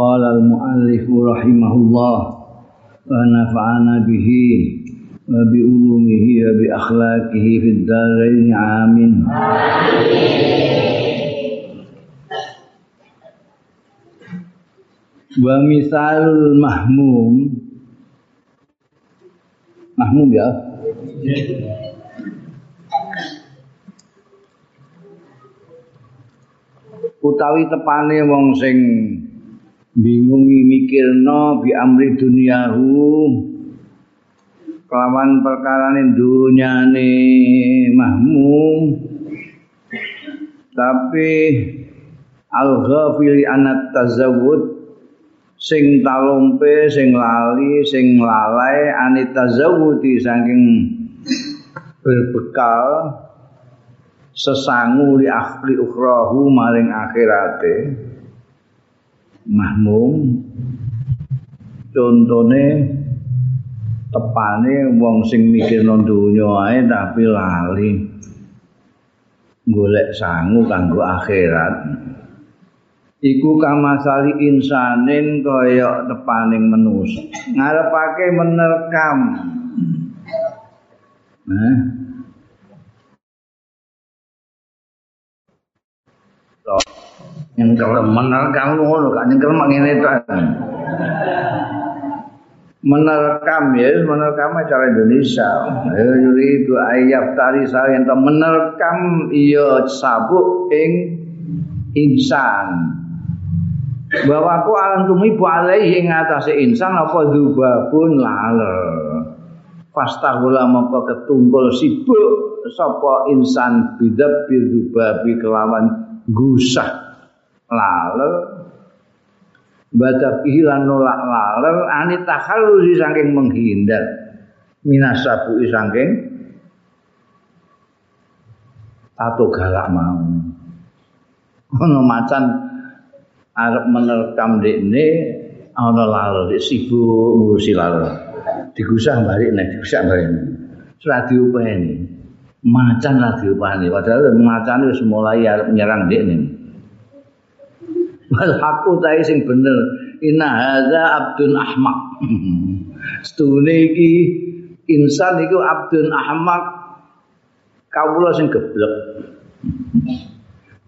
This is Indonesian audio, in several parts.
Qala al-muallif rahimahullah wa nafa'ana bihi wa bi ulumihi wa bi akhlaqihi fid dharain ya. Utawi tepane wong sing bingungi mikirno bi amri dunyahu. Kelawan perkarane dunyane mahmum. Tapi al ghafili anat tazawud sing talompe sing lali sing lalai anit tazawudi saking berbekal sesangu li akhli ukhrahu maring akhirate mahmum. Contone tepane wong sing mikir nang donya ae tapi lali golek sangu kanggo akhirat. Iku kamasali insanin kaya tepaning manusa ngarepake menerkam. Eh yang menerkam ngono kan yang kelem ngene tok. Menerkam ya menerkam cara Indonesia. Ya yuri itu ayat tari saya menerkam iya sabuk ing insan. Bahwa aku alam tumi bu alaihi ing atase insan apa dubabun laler fastahula maka ketumpul sibuk sapa insan bidab bidubabi kelawan gusah laler. Badak ilan nolak laler ani takhalusi saking menghindar. Minasabu saking tato galak mau. Ono macan arep menerkam dekne ana laler sibuk ngurusi laler. Digusah balik nek digusah balik ora diupeni macan ra diupeni padahal macan wis mulai arep nyerang dekne wal haqqu ta'i sing bener inna hadza abdun ahmaq stune iki insan iku abdun ahmaq kawula sing geblek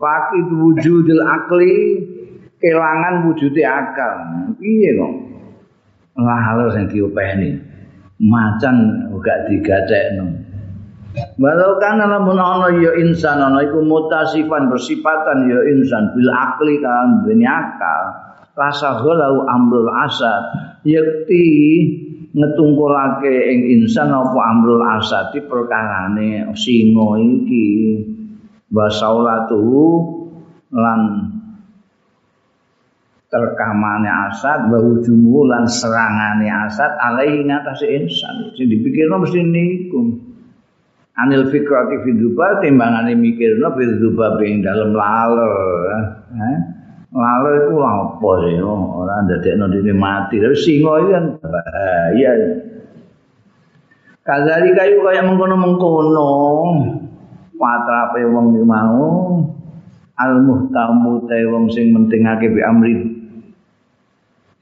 Fakid wujudil akli kelangan wujude akal. Piye kok? Lah halo sing diopeni. Macan gak digacekno. Walau kan lamun ana ya insan ana iku mutasifan bersifatan ya insan bil akli kan duweni akal. Rasa ghalau amrul asad yakti ngetungkulake ing insan apa amrul asad di perkarane singa iki. Wasaulatu lan terkamane asad wa hujumu lan serangane asad alaihi ngatasi insan. Sing dipikirno mesti niku. Anil fikrati fiduba timbangane mikirno fiduba ing dalem laler eh laler iku apa sih ora ndadekno dene mati. Tapi singa iki kan bahaya. Kazali kayu kaya mengkono-mengkono. Patrape wong iki mau. Al muhtamu te wong sing mentingake bi amri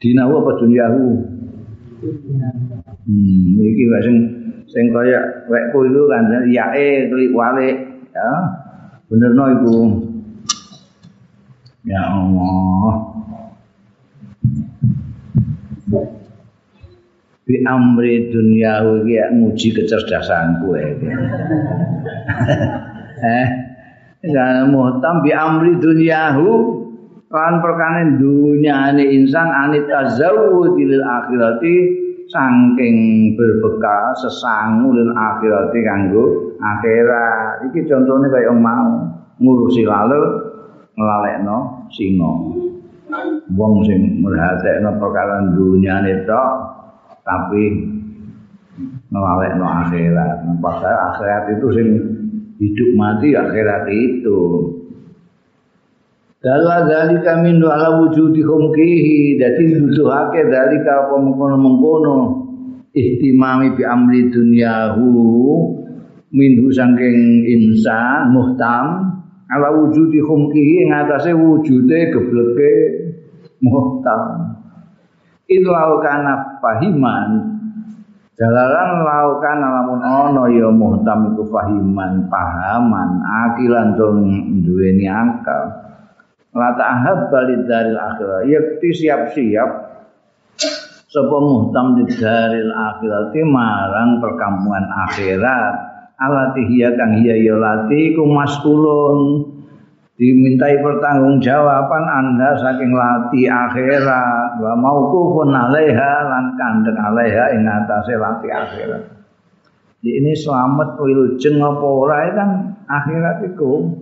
dinahu apa dunyahu hmm iki wae sing sing kaya wekku itu kan yae klik walik. Ya benerno iku. Ya Allah. Bi amri dunia iki nguji kecerdasanku eh ya muhtam bi amri dunyahu kan perkane dunyane insan anit tazawwudil akhirati saking berbekal sesangu dan akhirat kanggo akhirat iki contohnya kaya yang mau ngurusi lalu ngelalekno singo wong sing merhatekno perkara dunyane tok tapi ngelalekno akhirat. Padahal akhirat itu sing hidup mati akhirat itu. Dalla dalika min ala wujudi khumkihi dadi nuduhake dalika apa mengkono-mengkono. Ihtimami bi amri dunyahu minhu saking insan muhtam ala wujudi khumkihi ing atase wujude gebleke muhtam. Itu kana fahiman. Jalalan laukan alamun ono ya muhtam iku fahiman pahaman akilan tur duweni akal. La ta'hab balid daril akhirah. Yakti siap-siap sapa muhtam di daril akhirat marang perkampungan akhirat. Alati hiya kang hiya ya lati ku dimintai pertanggungjawaban Anda saking lati akhirat wa mauqufun alaiha lan kandeng alaiha ing atase lati akhirat. Di ini selamat wilujeng apa ora kan akhirat itu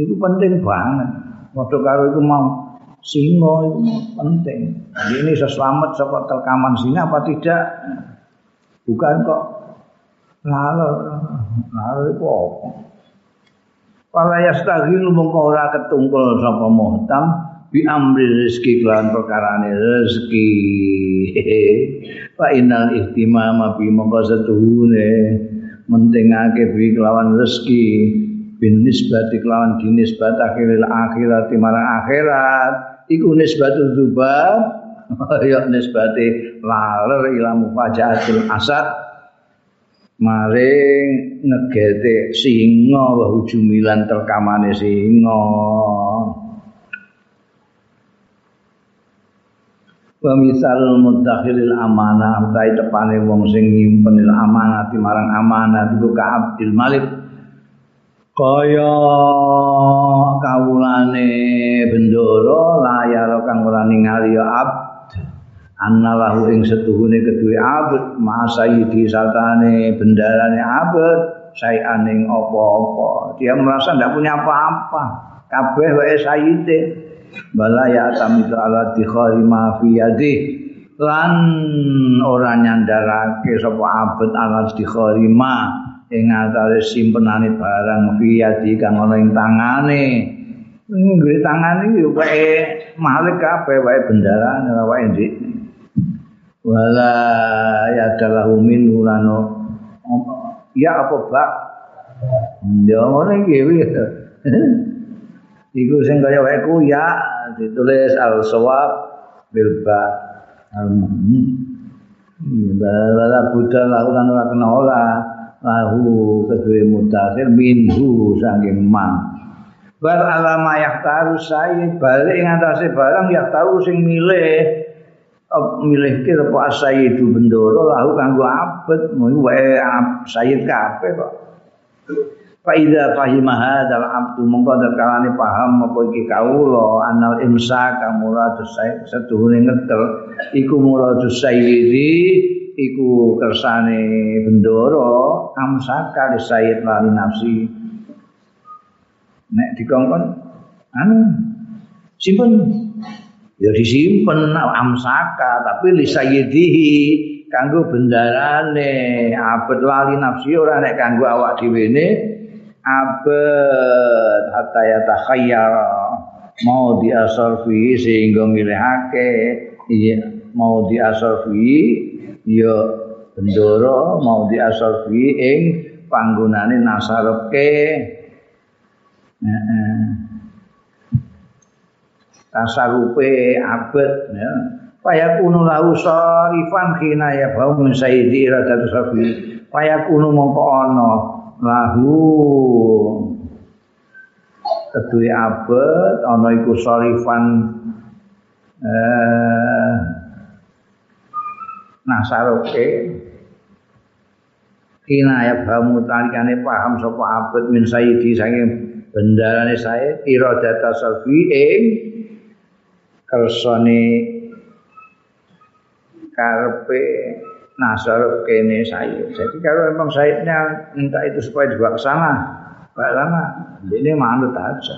itu penting banget. Waktu karo itu mau singo itu penting. Jadi ini selamat saka telkaman singa apa tidak? Bukan kok lalu lalu itu apa? Wala yastaghil mongko ora ketungkul sapa muhtam bi amri rezeki kelan perkarane rezeki. Fa innal ihtimam bi mongko setuhune mentingake bi kelawan rezeki bin nisbati kelawan dinisbat akhiril akhirat marang akhirat. Iku nisbatul dzubab ya nisbati laler ila mufajatil asad. Maring ngegete singa wa hujumilan terkamane singa. Wa misal mudakhilil amanah utai tepane wong sing nyimpenil amanah marang amanah iku ka Abdul Malik kaya kawulane bendoro layar kang ora ningali ya Abd. Annalahu ing setuhune kedue abet ma sayyidi satane bendarane abet sayan ing apa-apa. Dia merasa ndak punya apa-apa. Kabeh wae sayyide bala ya tamitu ala dikhari ma fi yadi. Lan ora nyandarake sapa abet ala dikhari ma ing antare simpenane barang fi yadi kang ana ing tangane. Nggih tangane yo wae malik kabeh wae bendarane wae ndik. Wala ya dalahu min ulano ya apa bak ya ngono iki iku sing kaya wae ku ya ditulis al sawab bil ba. Al bala buddha lahu lan ora kena ora lahu kedue mutakhir minhu saking man bar alama yahtaru sayyid balik ing atase barang yahtaru sing milih. Milih kira apa sayyidu bendoro lahu kanggo abet. Mau wae sayyid kabeh kok. Faida fahimah hadzal abdu mongko kalane paham apa iki kawula. Anal imsak muradus sayyid setuhune ngetel iku muradus sayyidi iku kersane bendoro amsaka li sayyid lali nafsi. Nek dikongkon anu simpen. Ya disimpen amsaka tapi li sayyidihi kanggo bendarane. Abet lali nafsi ora nek kanggo awak dhewe ne abet hatta ya takhayyar mau diasarfi sehingga milihake. Iya mau diasarfi ya bendoro mau diasarfi ing panggonane nasarepe heeh. Tasarupe abet ya. Paya kuno lahu sarifan khina ya bau min sayyidi iradatu safi kuno mongko ana lahu. Kedue abet ana iku sarifan eh nasarupe Kina ya bamu talikane paham sapa abet min sayyidi saking bendarane saya iradata safi ing kersane karpe nasar kene saya. Jadi kalau memang sayidnya minta itu supaya dibawa ke sana, Pak Lama, ini manut aja.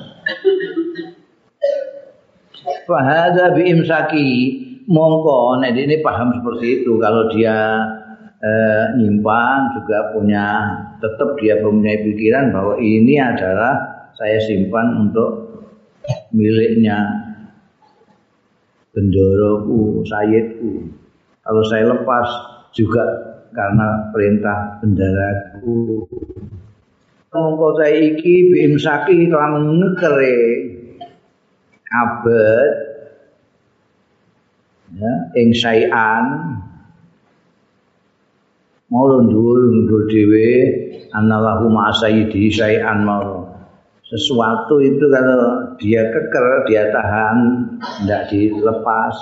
Fahada bi imsaki mongko nek ini paham seperti itu kalau dia eh, nyimpan juga punya tetap dia punya pikiran bahwa ini adalah saya simpan untuk miliknya bendoroku, sayidku. Kalau saya lepas juga karena perintah bendaraku. Mongko saya iki bimsaki kelamun ngekere abet ya ing sayan mau ndur ndur dhewe anallahu ma sayyidi sayan mau. Sesuatu itu kalau dia keker dia tahan tidak dilepas.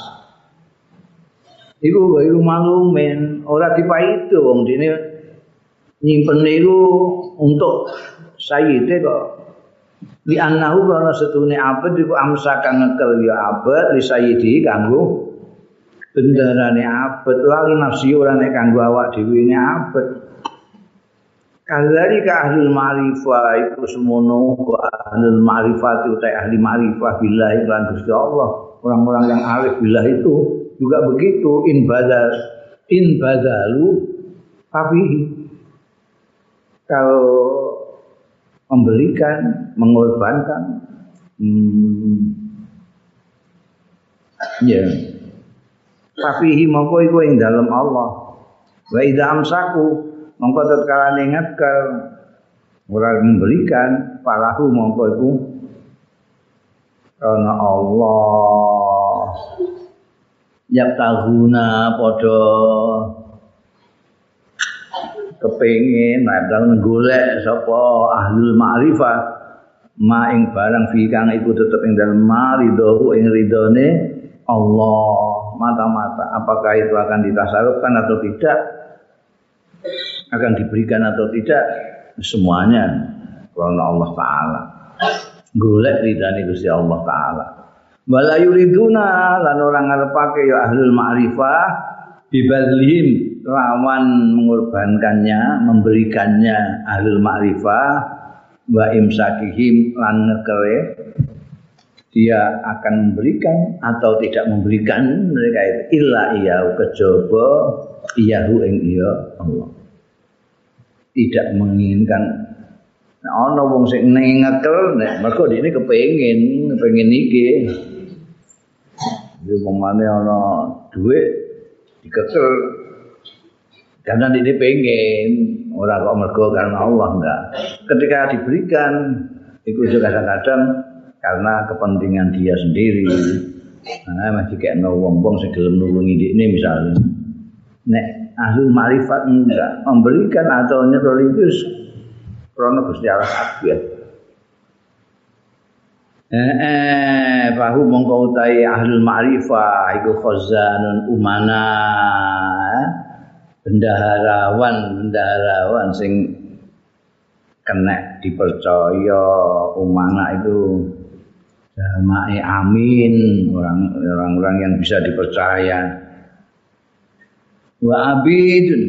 Baru malumin orang tipe itu wong dini nyimpen itu untuk sayyidnya kok. Li annahu kana setune abad iku amsakan ngekel ya abad li sayyidi kanggo bendarane abad lali nafsi ora nek kanggo awak dhewe ne abad Kali ka ahli ma'rifah itu semono ku ahli ma'rifah itu ahli ma'rifah billahi lan Gusti Allah. Orang-orang yang arif billah itu juga begitu in badal in badalu tapi kalau memberikan, mengorbankan. Hmm. Ya. Tapi mongko iku ing dalam Allah. Wa idza amsaku mongko tatkala ngingatkan ora memberikan palahu mongko iku karena Allah yak tahuna padha kepengin nek dalem golek sapa ahlul ma'rifah ma ing barang fi kang iku tetep ing dalem maridahu ing ridone Allah mata-mata. Apakah itu akan ditasarufkan atau tidak? Akan diberikan atau tidak? Semuanya. Karena Allah taala. Golek ridane Gusti Allah taala. Wala yuriduna lan orang ngarepake ya ahlul ma'rifah bibadlihim lawan mengorbankannya, memberikannya ahlul ma'rifah wa imsakihim lan ngekere dia akan memberikan atau tidak memberikan mereka itu illa iya kejaba iyahu ing iya Allah. Tidak menginginkan. Nah, ana wong sing ngekel nek mergo ini kepengin kepengin iki. Jadi pemane ana duit dikekel karena ini pengen orang kok mergo karena Allah enggak. Ketika diberikan itu juga kadang-kadang karena kepentingan dia sendiri. Nah, masih kayak no wong-wong sing gelem nulungi ini misalnya. Nek ahli marifat enggak memberikan atau nyerol itu krono Gusti Allah kabeh. Eh, eh, bahu mongko utahe ahli ma'rifah iku khazanun umana. Eh? bendaharawan bendaharawan sing kena dipercaya umana itu jama'i amin. Orang-orang yang bisa dipercaya. Wa abidun.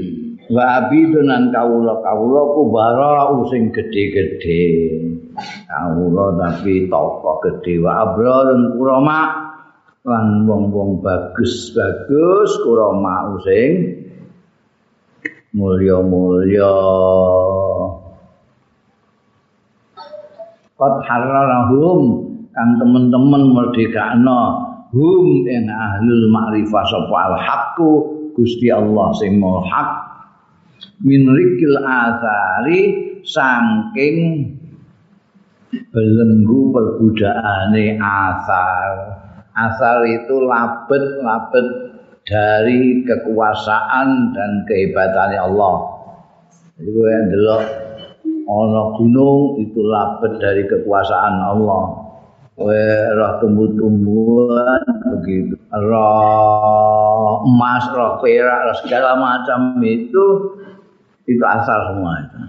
Wa abidun an kawula. Kawula ku bara sing gede-gede. Kawula tapi tokoh gede. Wa abrarun kurama lan wong-wong bagus-bagus kurama sing mulya-mulya. Qad harrarahum kang temen-temen merdekakno hum ing ahlul ma'rifah sapa al haqqu Gusti Allah sing hak min rikil athari saking belenggu perbudaane asal asal itu labet-labet dari kekuasaan dan kehebatannya Allah. Jadi gue delok gunung itu labet dari kekuasaan Allah. Roh tumbuh-tumbuhan begitu. Roh emas, roh perak, roh segala macam itu itu asal semua itu.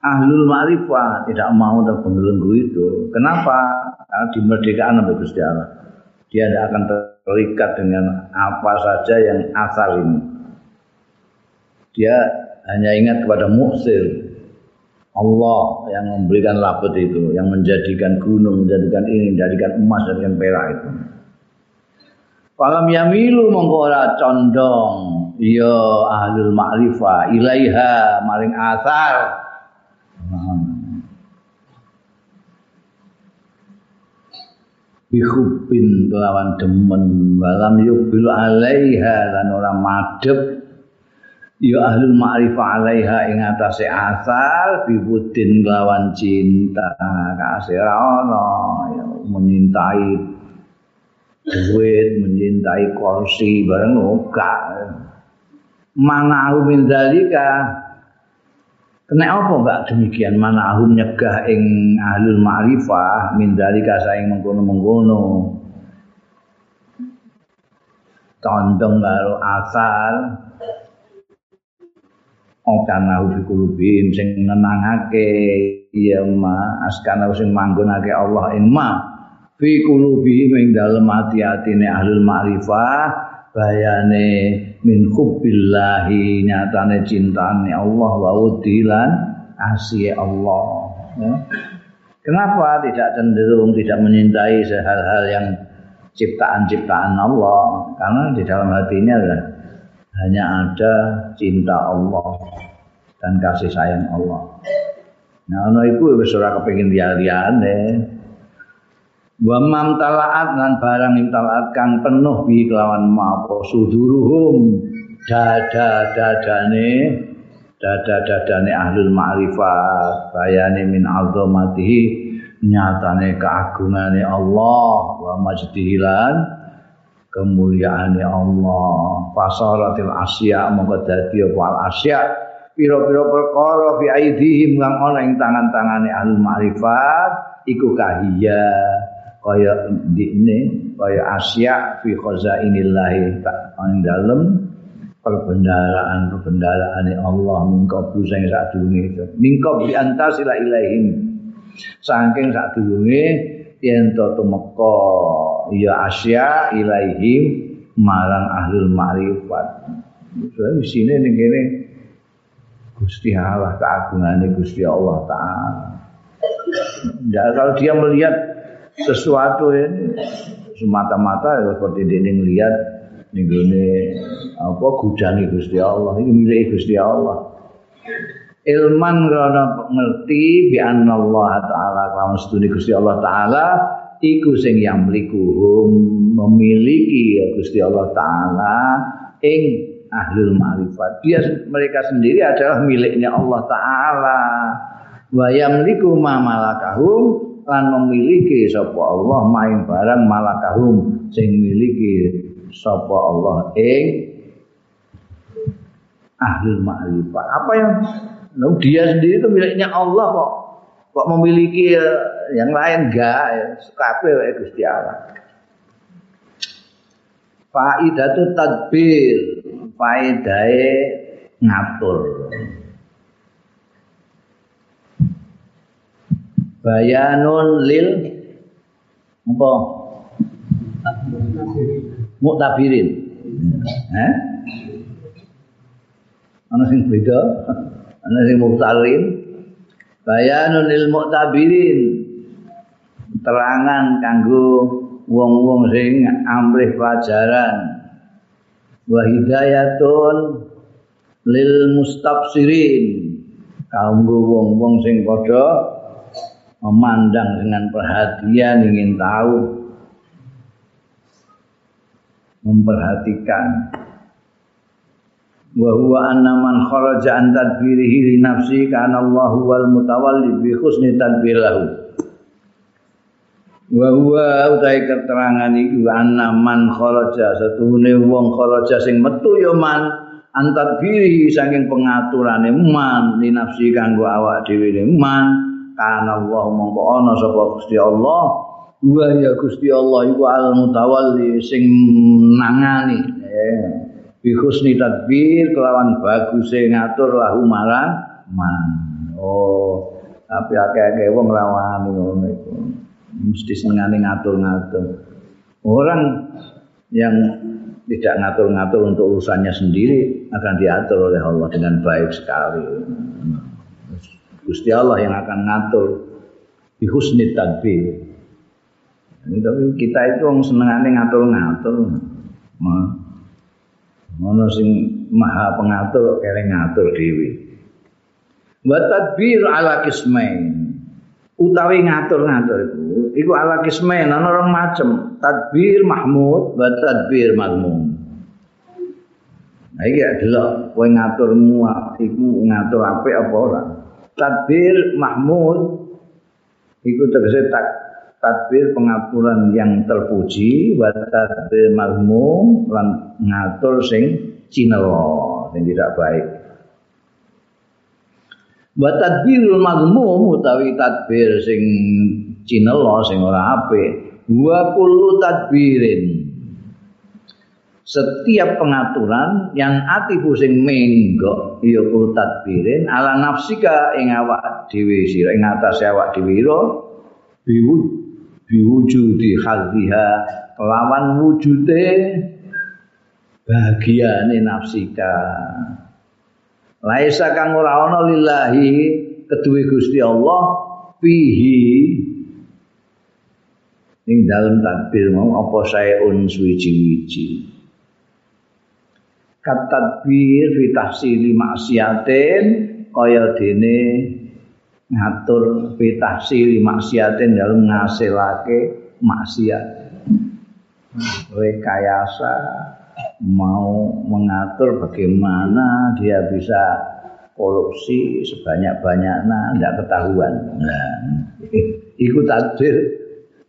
Ahlul ma'rifah tidak mau terbelenggu itu. Kenapa? Karena dimerdekakan oleh Gusti Allah. Dia tidak akan terikat dengan apa saja yang asal ini. Dia hanya ingat kepada muksir. Allah yang memberikan labet itu, yang menjadikan gunung, menjadikan ini, menjadikan emas, menjadikan perak itu. Falam yamilu mongko ora condong ya ahlul ma'rifah ilaiha maring asar. Bihubin kelawan demen walam yubil alaiha lan ora madhep ya ahlul ma'rifah alaiha ing atase asar bibudin kelawan cinta kasih ana ya menyintai duit, mencintai kursi, bareng oka. Mana aku min Kena apa enggak demikian? Mana aku nyegah ing ahlul ma'rifah min dalika saing mengkono-mengkono. Condong karo asal Okan aku fikulubim sing nenangake iya ma askana sing manggonake Allah ing ma fi qulubi ing dalem ati-atine ahlul ma'rifah bayane min hubbillahi nyatane cintane Allah wa udilan asih Allah ya. Kenapa tidak cenderung tidak menyintai hal-hal yang ciptaan-ciptaan Allah? Karena di dalam hatinya hanya ada cinta Allah dan kasih sayang Allah. Nah, ono iku wis ora kepengin liya-liyane. wa mam talaat lan barang talaat kang penuh bi kelawan maapa suduruhum dada dadane dada dadane ahlul ma'rifat bayane min azamatihi nyatane keagungane Allah wa majdihilan kemuliaane Allah. Fasaratil asya mongko dadi apa al asya? Pira-pira perkara fi aidihim kang ana ing tangan-tangane ahlul ma'rifat iku kahiyah kaya dikne kaya asya fi khazainillahi ing dalem perbendaraan perbendaraan Allah. Mingko sing sadurunge mingko bi antasila ilaihim. Saking sadurunge yen to tumeka ya asya ilaihim marang ahlul ma'rifat. Soalnya di sini ning kene Gusti Allah keagungane Gusti Allah taala. Ya, kalau dia melihat sesuatu ini semata-mata ya seperti ini melihat ini apa gudangi Gusti Allah ini milik Gusti Allah. Ilman karena ngerti bi Allah taala kaum studi Gusti Allah taala iku sing yang memiliki ya Gusti Allah taala ing ahlul ma'rifat. Dia mereka sendiri adalah miliknya Allah taala. Wa yamliku ma malakahum lan memiliki sapa Allah main barang malakahum sing miliki sapa Allah ing ahli ma'rifah apa yang nah, dia sendiri itu miliknya Allah kok kok memiliki eh, yang lain? Enggak ya. Kabeh wae Gusti Allah. Faidatu tadbir. Faidahe ngatur. Bayanun lil apa? Muktabirin eh ana sing beda ana sing muktarin bayanun lil muktabirin terangan kanggo wong-wong sing amrih pelajaran. Wa hidayatun lil mustafsirin. Kanggo wong-wong sing padha memandang dengan perhatian ingin tahu memperhatikan wa huwa anna man kharaja an tadbirihi li nafsi kana Allah wal mutawalli bi husni tadbirihi wa huwa utai keterangan iku anna man kharaja satune wong kharaja sing metu ya man antar biri saking pengaturane man li nafsi kanggo awak dhewe man kana Allah mongko ana sapa Gusti Allah. Wa ya Gusti Allah iku al mutawalli sing nangani. Eh, bi husni tadbir kelawan bagus ngatur lahu marang man oh tapi akeh-akeh wong lawan ngono iku mesti senengane ngatur-ngatur orang yang tidak ngatur-ngatur untuk urusannya sendiri akan diatur oleh Allah dengan baik sekali. Gusti Allah yang akan ngatur di husni tadbir. Tapi kita itu orang senengane ngatur-ngatur. Ngono sing maha pengatur kere ngatur dhewe. Wa tadbir ala kismain. Utawi ngatur-ngatur iku iku ala kismain ana rong macem. Tadbir mahmud wa tadbir mazmum. Nah iki delok kowe ngaturmu iku ngatur apik apa ora. Tadbir mahmud iku tegese tak tadbir pengaturan yang terpuji wa tadbir mazmum lan ngatur sing cinelo sing tidak baik. Wa tadbirul mazmum utawi tadbir sing cinelo sing ora apik wa kullu tadbirin. Setiap pengaturan yang atifu sing menggo ya kullu tadbirin ala nafsika ing awak dhewe sira ing atas awak dhewe biwujud biwujudi hadhiha lawan wujude bagiane nafsika. Laisa kang ora ana lillahi keduwe Gusti Allah fihi. Ing dalem takbir mau apa saeun suwiji-wiji. Katadbir fi tahsili maksiatin kaya dene ngatur pitahsili maksiatin dalam ngasilake maksiat. Rekayasa mau mengatur bagaimana dia bisa korupsi sebanyak-banyaknya tidak ketahuan. Nah, ikut tadbir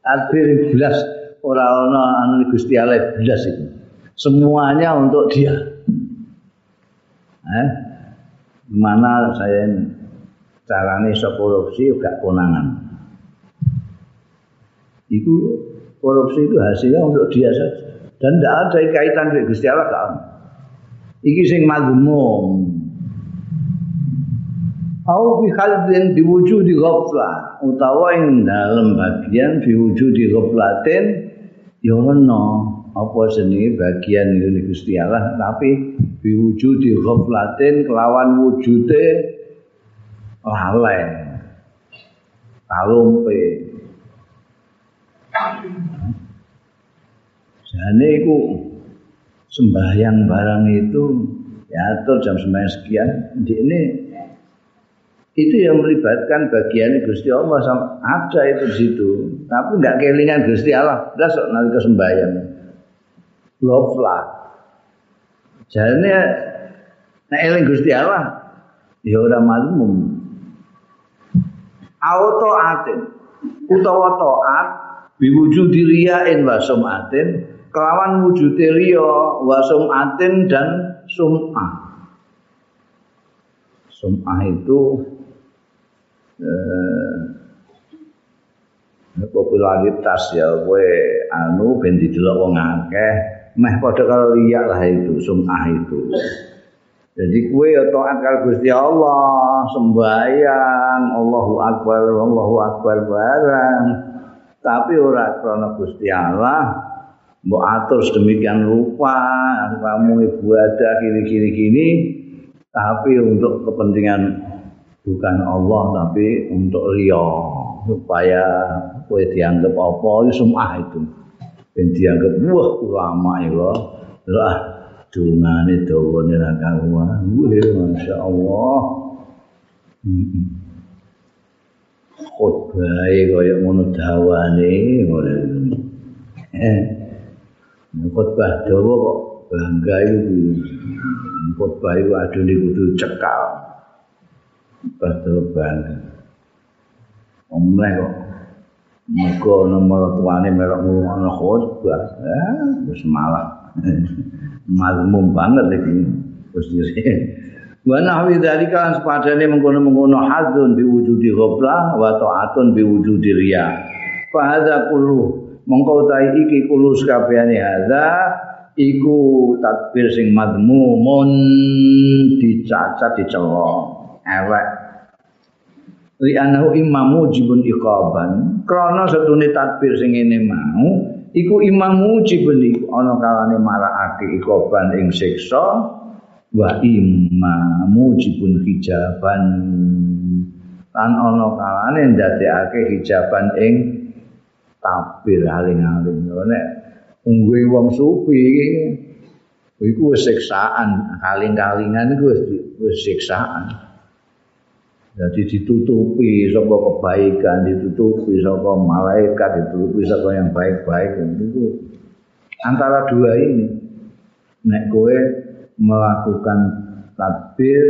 tadbir belas orang-orang anu Gusti Allah belas itu semuanya untuk dia. Eh, gimana saya carane iso korupsi gak konangan. Itu korupsi itu hasilnya untuk dia saja. Dan tidak ada kaitan dengan Gusti Allah kan. Iki sing mazmum. Au fi khalbin diwujudi ghaflah utawa ing dalam bagian diwujudi ghaflatin ya ono apa jenenge bagian ini Gusti Allah tapi diwujudi ghaflatin kelawan wujude lalai. Talumpe. Jane iku sembahyang barang itu ya atur jam sembahyang sekian. Di ini itu yang melibatkan bagian Gusti Allah sama ada itu di situ. Tapi nggak kelingan Gusti Allah. Sok nanti sembahyang. Love lah. Jadi nah eling Gusti Allah ya udah malum auto atin utawa taat biwujudi riyain wa sumatin kelawan wujud riya wa sumatin dan sum'ah. Sum'ah itu eh, popularitas ya kowe anu ben didelok wong akeh. Meh padha karo riya lah itu sum'ah itu Jadi kue ya taat karo Gusti Allah, sembahyang, Allahu Akbar, Allahu Akbar barang. Tapi ora krana Gusti Allah mbok atur sedemikian rupa, kamu ibadah kiri-kiri gini, tapi untuk kepentingan bukan Allah tapi untuk ria. Supaya kue dianggap apa? Semua itu. Dan dianggap wah ulama ya Allah dungane dawane ra karuan. Wih, masyaallah. Khotbah kaya ngono dawane ngono. Eh. Khotbah dawa kok bangga iku. Khotbah iku adune kudu cekal. Dawa bangga. Omleh kok Mereka nomor tuane merok ngurungan khotbah, eh, terus malah. mazmum banget iki terus diri wa nahwi dzalika lan sepadane mengkono-mengkono hadzun bi wujudi ghaflah wa ta'atun bi wujudi riya. Fa hadza kullu mongko utahe iki kullu sakabehane hadza iku takbir sing mazmumun dicacat dicela elek li anahu imamu jibun iqaban. Krana setune takbir sing ngene mau iku imam mujib niku ana kalane marakake ikoban ing siksa. Wa imam mujibun hijaban. Lan ana kalane ndadekake hijaban ing tabir aling-aling. Nek ungguhe wong sufi iku siksaan. Kaling-kalingan iku wis siksaan jadi ditutupi saka kebaikan ditutupi saka malaikat ditutupi saka yang baik-baik. Itu antara dua ini. Nek kowe melakukan tadbir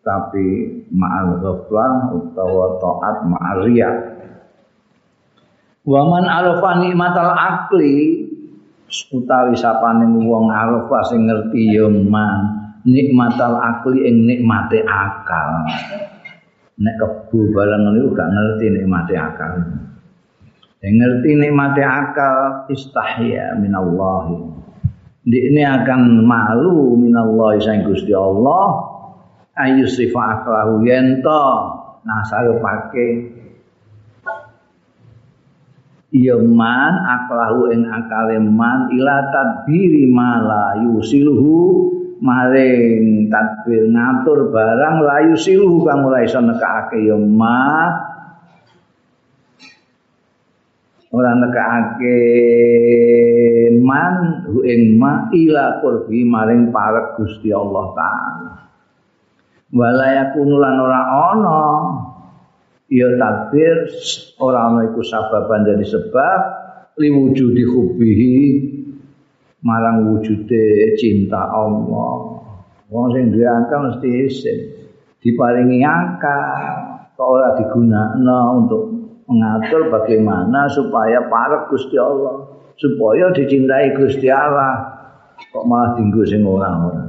tapi ma'al ghaflah utawa taat ma'al riya. Wa man arafa nikmatal akli utawi sapane wong arafa sing ngerti ya man nikmatal akli ing nikmate akal nek kebu barang niku gak ngerti nikmate akal. Yang ngerti nikmate akal istahya minallah ini akan malu minallah sang Gusti Allah ayu sifat aklahu yento nasar pake. Iya man aklahu ing akale man ila tadbiri mala yusiluhu maring tadbir ngatur barang layu silu kang ora iso nekake ya ma. Ora nekake man ing ma ila qurbi maring parek Gusti Allah taala. Wala yakunu lan ora ana ya tadbir ora ana iku sababan jadi sebab liwujudi hubihi marang wujude cinta Allah. Wong sing duwe akal mesti isin. Diparingi akal, kok ora digunakno untuk mengatur bagaimana supaya parek Gusti Allah, supaya dicintai Gusti Allah. Kok malah dinggo sing ora-ora.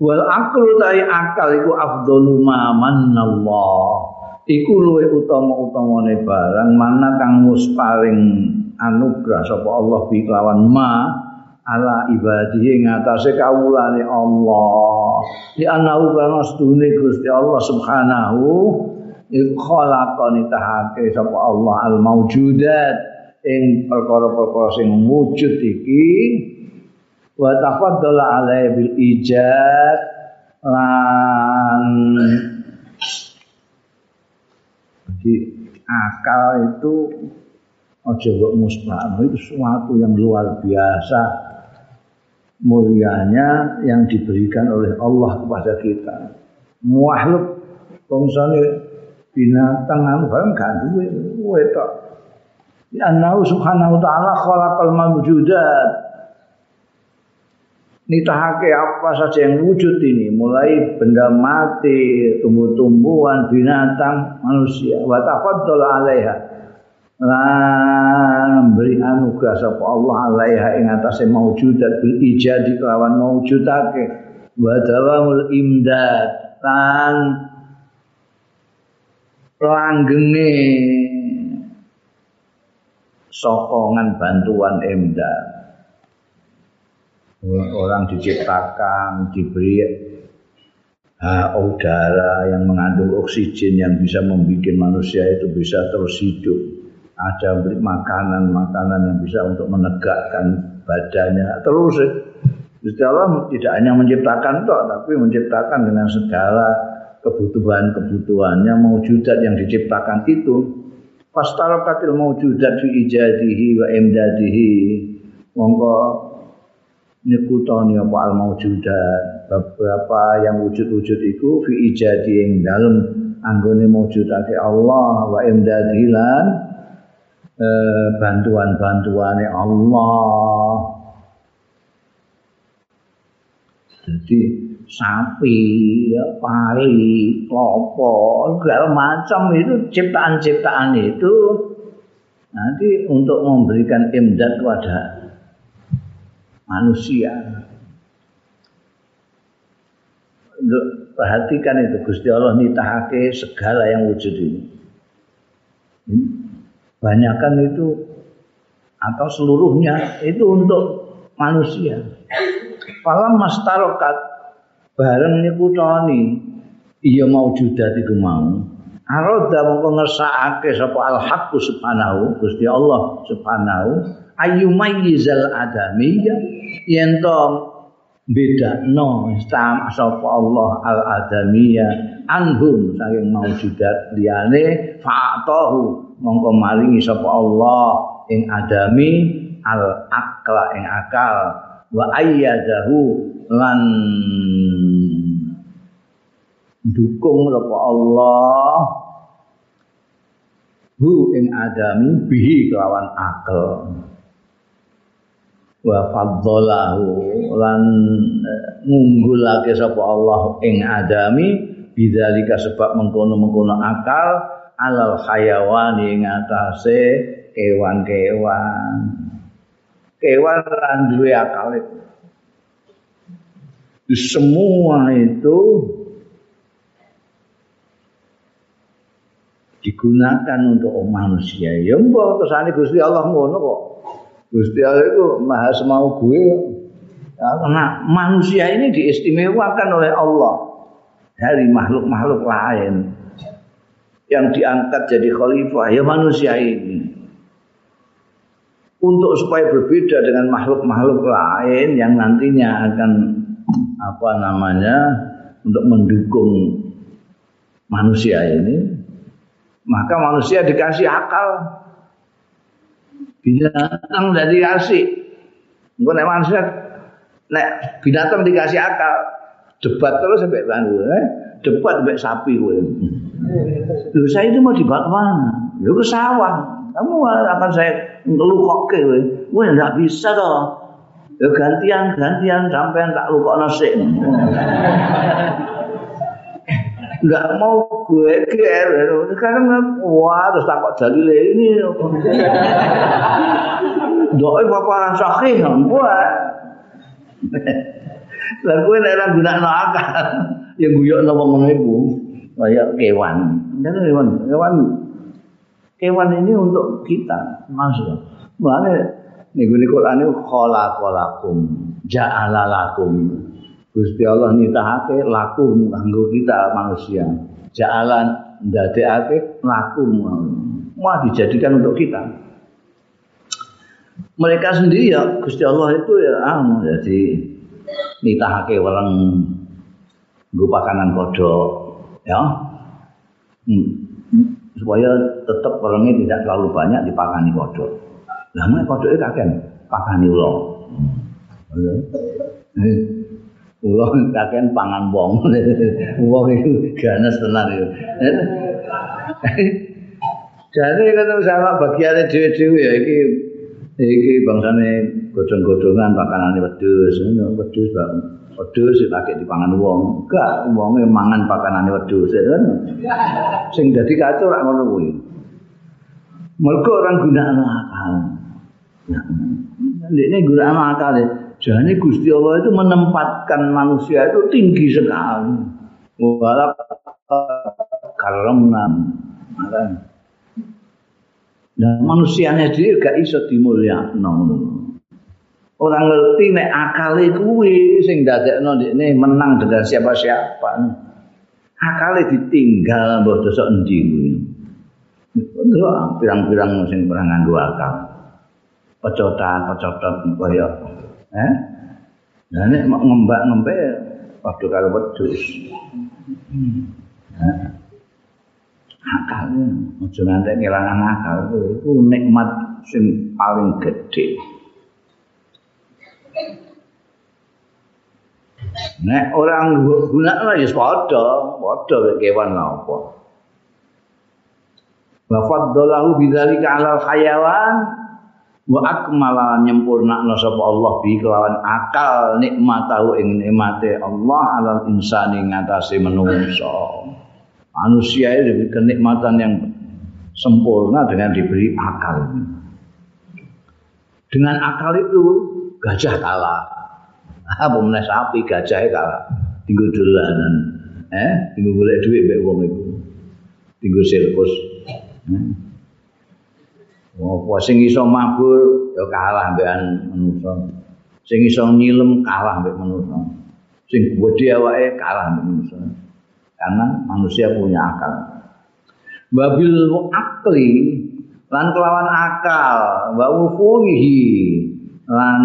Wal aklu tai akal iku afdalu ma manallah. Iku luwe utama-utamane barang mana kang mus paring anugerah sapa Allah bi kelawan ma ala ibadihi ngatasé kawulane Allah. Di anahu kana sedune Gusti Allah subhanahu ikhalaqani tahake sapa Allah al maujudat ing perkara-perkara sing wujud iki. Wa tafaddala alaihi bil ijad lan di akal itu Ojo kok musbah itu sesuatu yang luar biasa mulianya yang diberikan oleh Allah kepada kita. Makhluk bangsane binatang anu barang gak duwe wetok. Ya Allah subhanahu wa ta'ala khalaqal mawjudat. Nitahake apa saja yang wujud ini, mulai benda mati, tumbuh-tumbuhan, binatang, manusia, wa tafaddal 'alaiha lan memberi anugerah sapa Allah alaiha ing atase maujudat bil ijadi kelawan maujudake wa dawamul imdad lan langgenge sokongan bantuan imdad. Orang diciptakan diberi ha, udara yang mengandung oksigen yang bisa membuat manusia itu bisa terus hidup ada makanan-makanan yang bisa untuk menegakkan badannya. Terus Gusti Allah tidak hanya menciptakan toh tapi menciptakan dengan segala kebutuhan-kebutuhannya maujudat yang diciptakan itu. Pastarakatil maujudat fi ijadihi wa imdadihi. Monggo nyekutoni apa al maujudat beberapa yang wujud-wujud itu fi ijadi yang dalam anggone maujudake Allah wa imdadihi lan Eh, bantuan-bantuane Allah. Jadi sapi, ya, pari, klopo, segala macam itu ciptaan-ciptaan itu nanti untuk memberikan imdad kepada manusia. Untuk perhatikan itu Gusti Allah nitahake segala yang wujud ini. Hmm? Banyakan itu atau seluruhnya itu untuk manusia. Falam mastarokat bareng niku toni iya mau judat iku mau. Aroda mongko ngersakake sapa al haqqu subhanahu Gusti Allah subhanahu ayyumayyizal adamiyya yen to bedakno sapa Allah al adamiyya anhum saking maujudat liyane fa'atahu. Mongko maringi sapa Allah ing adami al akla ing akal. Wa ayyadahu lan dukung sapa Allah hu ing adami bihi kelawan akal. Wa faddalahu lan eh, ngunggulake sapa Allah ing adami bidzalika sebab mengkono-mengkono akal alal hayawan ing atase kewan-kewan kewan lan duwe akal itu semua itu digunakan untuk manusia. Ya mbok kesane Gusti Allah ngono kok. Gusti Allah itu maha semau gue. Ya, karena manusia ini diistimewakan oleh Allah dari makhluk-makhluk lain yang diangkat jadi khalifah. Ya manusia ini. Untuk supaya berbeda dengan makhluk-makhluk lain yang nantinya akan apa namanya untuk mendukung manusia ini maka manusia dikasih akal. Binatang tidak dikasih Enggak nek manusia nek binatang dikasih akal debat terus sampai bangku eh? debat sampai sapi gue Loh saya itu mau dibawa ke mana? Ya ke sawah. Kamu akan saya ngelukok ke gue. Enggak bisa toh. Ya gantian gantian sampai tak lukok nasi. nggak mau gue ger sekarang wah terus takut dalil ini doa bapak sahih buat lah gue nek guna no akal ya guyok no wong iku kayak kewan kan kewan kewan kewan ini untuk kita masuk mana nih gue Quran itu khalaqalakum ja'alalakum Gusti Allah nitahake laku kanggo kita manusia. Jalan ndadekake laku mau dijadikan untuk kita. Mereka sendiri ya Gusti Allah itu ya anu jadi nitahake orang nggo pakanan kodok ya. Hmm. Supaya tetap orangnya tidak terlalu banyak dipakani kodok. Lah mek kodoknya kakek pakani ulo. Hmm. Kula kakean pangan wong. Wong iku ganas tenan iku. Jadi kan sama bagiannya dhewe-dhewe ya iki iki bangsane godhong-godhongan pakanane wedhus, wedhus bang. Wedhus dipakai di pangan wong. Enggak, wonge mangan pakanane wedhus kan. Sing dadi kacau rak ngono kuwi. Mergo orang gunakno akal. Ini gunakno akal ya. Jadi Gusti Allah itu menempatkan manusia itu tinggi sekali. Walak karena Nah, manusianya sendiri gak iso dimulyakno. Orang ngerti nek akale kuwi sing dadekno ndekne menang dengan siapa-siapa. Akale ditinggal mbok dosa endi kuwi. pirang-pirang sing pernah nganggo akal. Pecotan-pecotan kaya Eh? Nah, ini ngembak ngembak waktu kalau wedus. Hmm. Nah. Akalnya, ojo nanti ngilangan akal itu nikmat sing paling gede. Nek orang guna lah ya padha, padha kewan apa. Wa faddalahu bidzalika 'alal hayawan wa akmala nyempurnakno sapa Allah bi kelawan akal nikmatahu ing nikmate Allah alal insani ngatasi manusia manusia itu diberi kenikmatan yang sempurna dengan diberi akal. Dengan akal itu gajah kalah apa meneh sapi gajah kalah tinggal dolanan eh tinggal golek duit mbek wong itu tinggal sirkus eh? Apa sing iso mabur ya kalah mbekan manusa. Sing iso nyilem kalah mbek manusa. Sing gedhe awake kalah mbek manusa. Karena manusia punya akal. Babil akli lan kelawan akal, wa ufurihi lan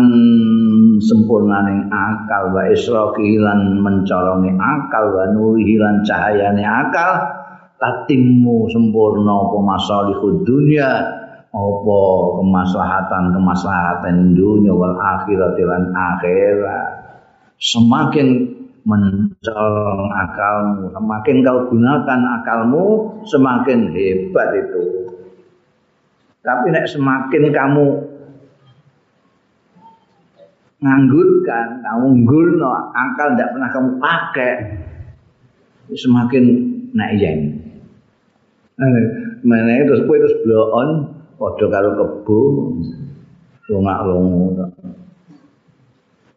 sempurnaning akal wa israki lan mencolongi akal wa nurihi lan cahayane akal tatimmu sempurna apa masalihud dunya apa kemaslahatan kemaslahatan dunia wal akhirat lan akhirat. Semakin mencolong akalmu semakin kau gunakan akalmu semakin hebat itu. Tapi nek semakin kamu nganggurkan kamu unggul no, akal tidak pernah kamu pakai. Semakin naik yang mana terus kue terus bloon padha karo kebo. Longak-longo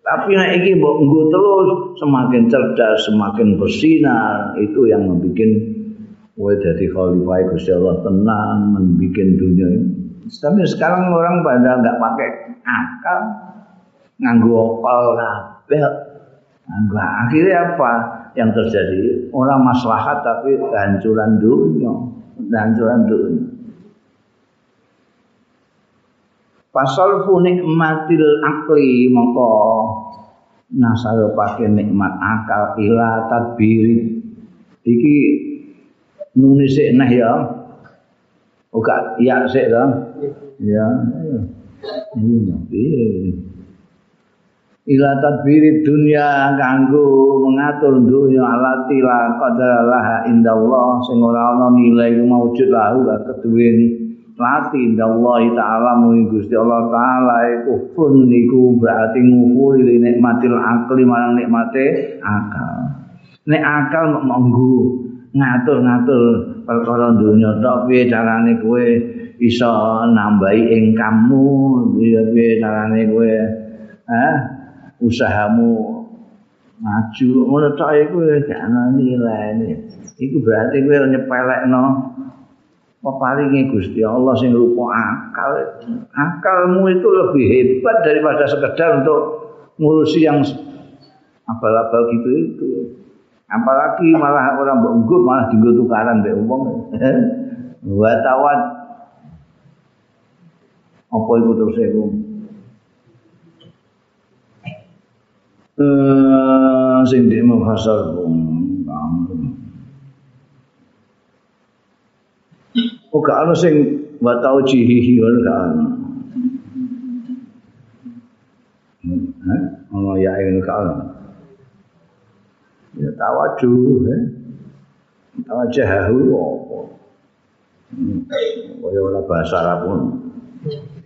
tapi nek iki mbok nggo terus semakin cerdas semakin bersinar itu yang membuat kowe dadi khalifah Gusti Allah tenang membuat dunia tapi sekarang orang pada nggak pakai akal nganggo akal kabeh. Nganggo akhirnya apa? Yang terjadi orang maslahat tapi kehancuran dunia kehancuran dunia. Pasal fu nikmatil akli mongko nasaro pake nikmat akal ila tadbiri. Iki nulis nah ya. Oka ya sik ya ini ila tadbiri dunia kanggo mengatur dunia alati la qadaralah indallah. Sing ora ana nilai maujud lahu keduwen lati Allah taala. Mung Gusti Allah taala iku pun niku berarti ngufuri nikmatil akli marang nikmate akal. Nek akal monggo ngatur-ngatur perkara dunya tok piye carane kowe iso nambahi income-mu piye carane kowe? Eh usahamu maju ngono tok iku gak ana nilai iku berarti kowe nyepelekno peparingi Gusti Allah sing rupa akal. Akalmu itu lebih hebat daripada sekedar untuk ngurusi yang abal-abal gitu itu. Apalagi malah orang mbok malah dienggo tukaran mbek wong. Wa tawad apa itu terus? Eh sing dik mafasal Oh gak ana sing wa tau jihihi ora gak ana. Hah? Ono ya ing gak ana. Ya tawaju, eh. Tawajahu apa? Kaya ora bahasa Arab pun.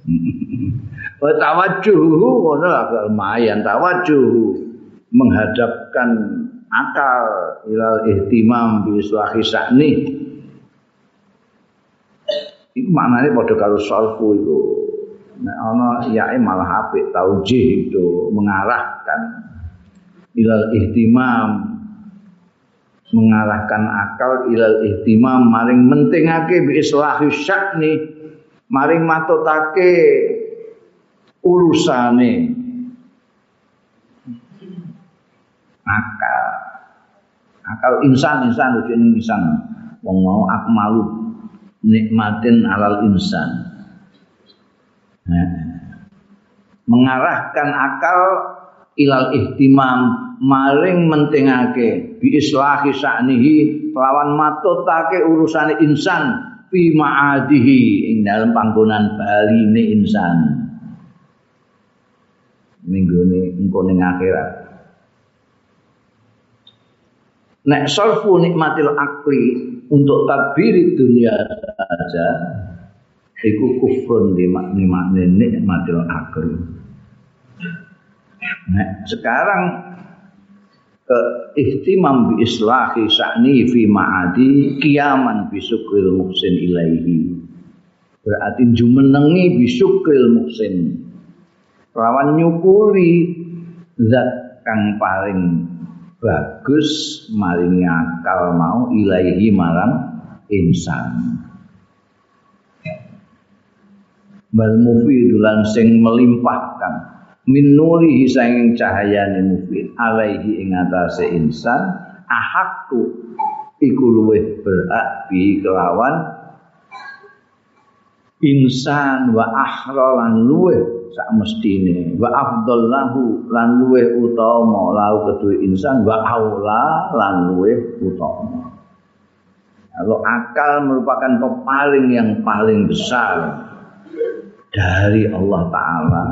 Wa tawajuhu ngono agak lumayan. Tawajuh menghadapkan akal ilal ihtimam bi islahi sa'ni Iku maknanya pada kalau salfu itu. Nah, ana yae malah apik taujih itu mengarahkan ilal ihtimam. Mengarahkan akal ilal ihtimam maring mentingake bi islahi syakni maring matutake urusane akal. Akal insan insan ujung insan. Wong mau akmalu nikmatin alal insan. Nah, mengarahkan akal ilal ihtimam maring mentingake bi islahi sa'nihi lawan matutake urusane insan fi ma'adihi ing dalam panggonan baline insan minggune engko ning akhirat nek sarfu nikmatil akli untuk tabiri dunia saja iku kufrun di makni makni nikmatil akal. Nah, sekarang ke ihtimam bi islahi sa'ni fi ma'adi kiaman bi syukril muhsin ilaihi. Berarti jumenengi bi syukril muhsin. Lawan nyukuri zat kang paling bagus maringi akal mau ilaihi marang insan. Bal mufidulan sing melimpahkan. Min nurihi sanging cahayane mufid alaihi ing atase insan ahakku iku luwih berhak bi kelawan insan wa ahra lan luwih sak mestine. Wa afdallahu lan luweh utama lau kedue insan wa aula lan luweh utama. Kalau akal merupakan pepaling yang paling besar dari Allah Ta'ala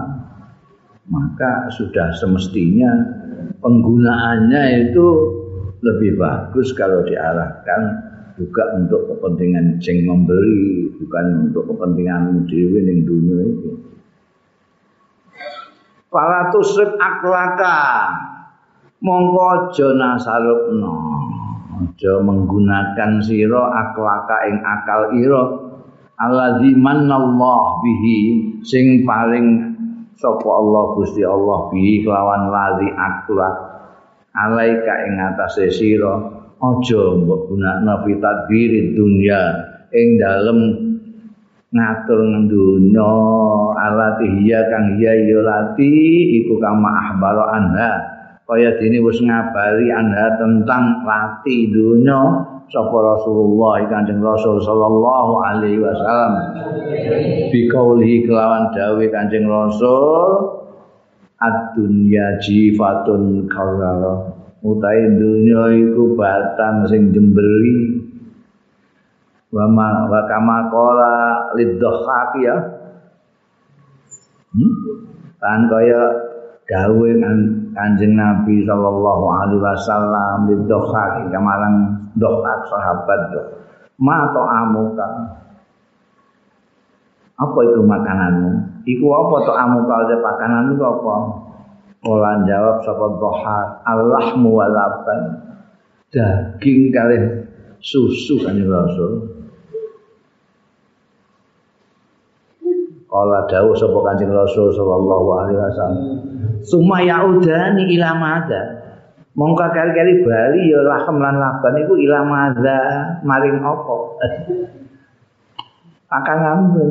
maka sudah semestinya penggunaannya itu lebih bagus kalau diarahkan juga untuk kepentingan sing memberi bukan untuk kepentingan dewi ning dunia itu Fala tusrik aklaka. Mongko aja nasarupno aja menggunakan sira aklaka ing akal ira. Alladzi manallahu bihi sing paling sapa Allah Gusti Allah bihi kelawan ladzi akhlak alaika ing atase sira. Aja mbok gunakno fitadbiri dunya ing dalem ngatur dunya alati hiya kang hiya ya lati iku kama ahbaro anha kaya dene wis ngabari anha tentang lati dunya sapa Rasulullah Kanjeng Rasul sallallahu alaihi wasallam. Bi kaulihi kelawan dawuh Kanjeng Rasul ad-dunya jifatun kaurara utai dunya iku batang sing jemberi wa ma wa kama qala lidhahak ya hmm? kan kaya dawuh Kanjeng Nabi sallallahu alaihi wasallam lidhahak kamarang dokat sahabat do. Ma amuka. Apa itu makananmu? Iku apa to amuka de makanan itu apa? Olah jawab sapa doha Allahmu walaban. Daging kali susu kan Rasul. Kala dawuh sapa Kanjeng Rasul sallallahu alaihi wasallam. Suma yaudani ila madza. mongko kali-kali bali ya lahem lan laban iku ilang madza maring apa akan ngambil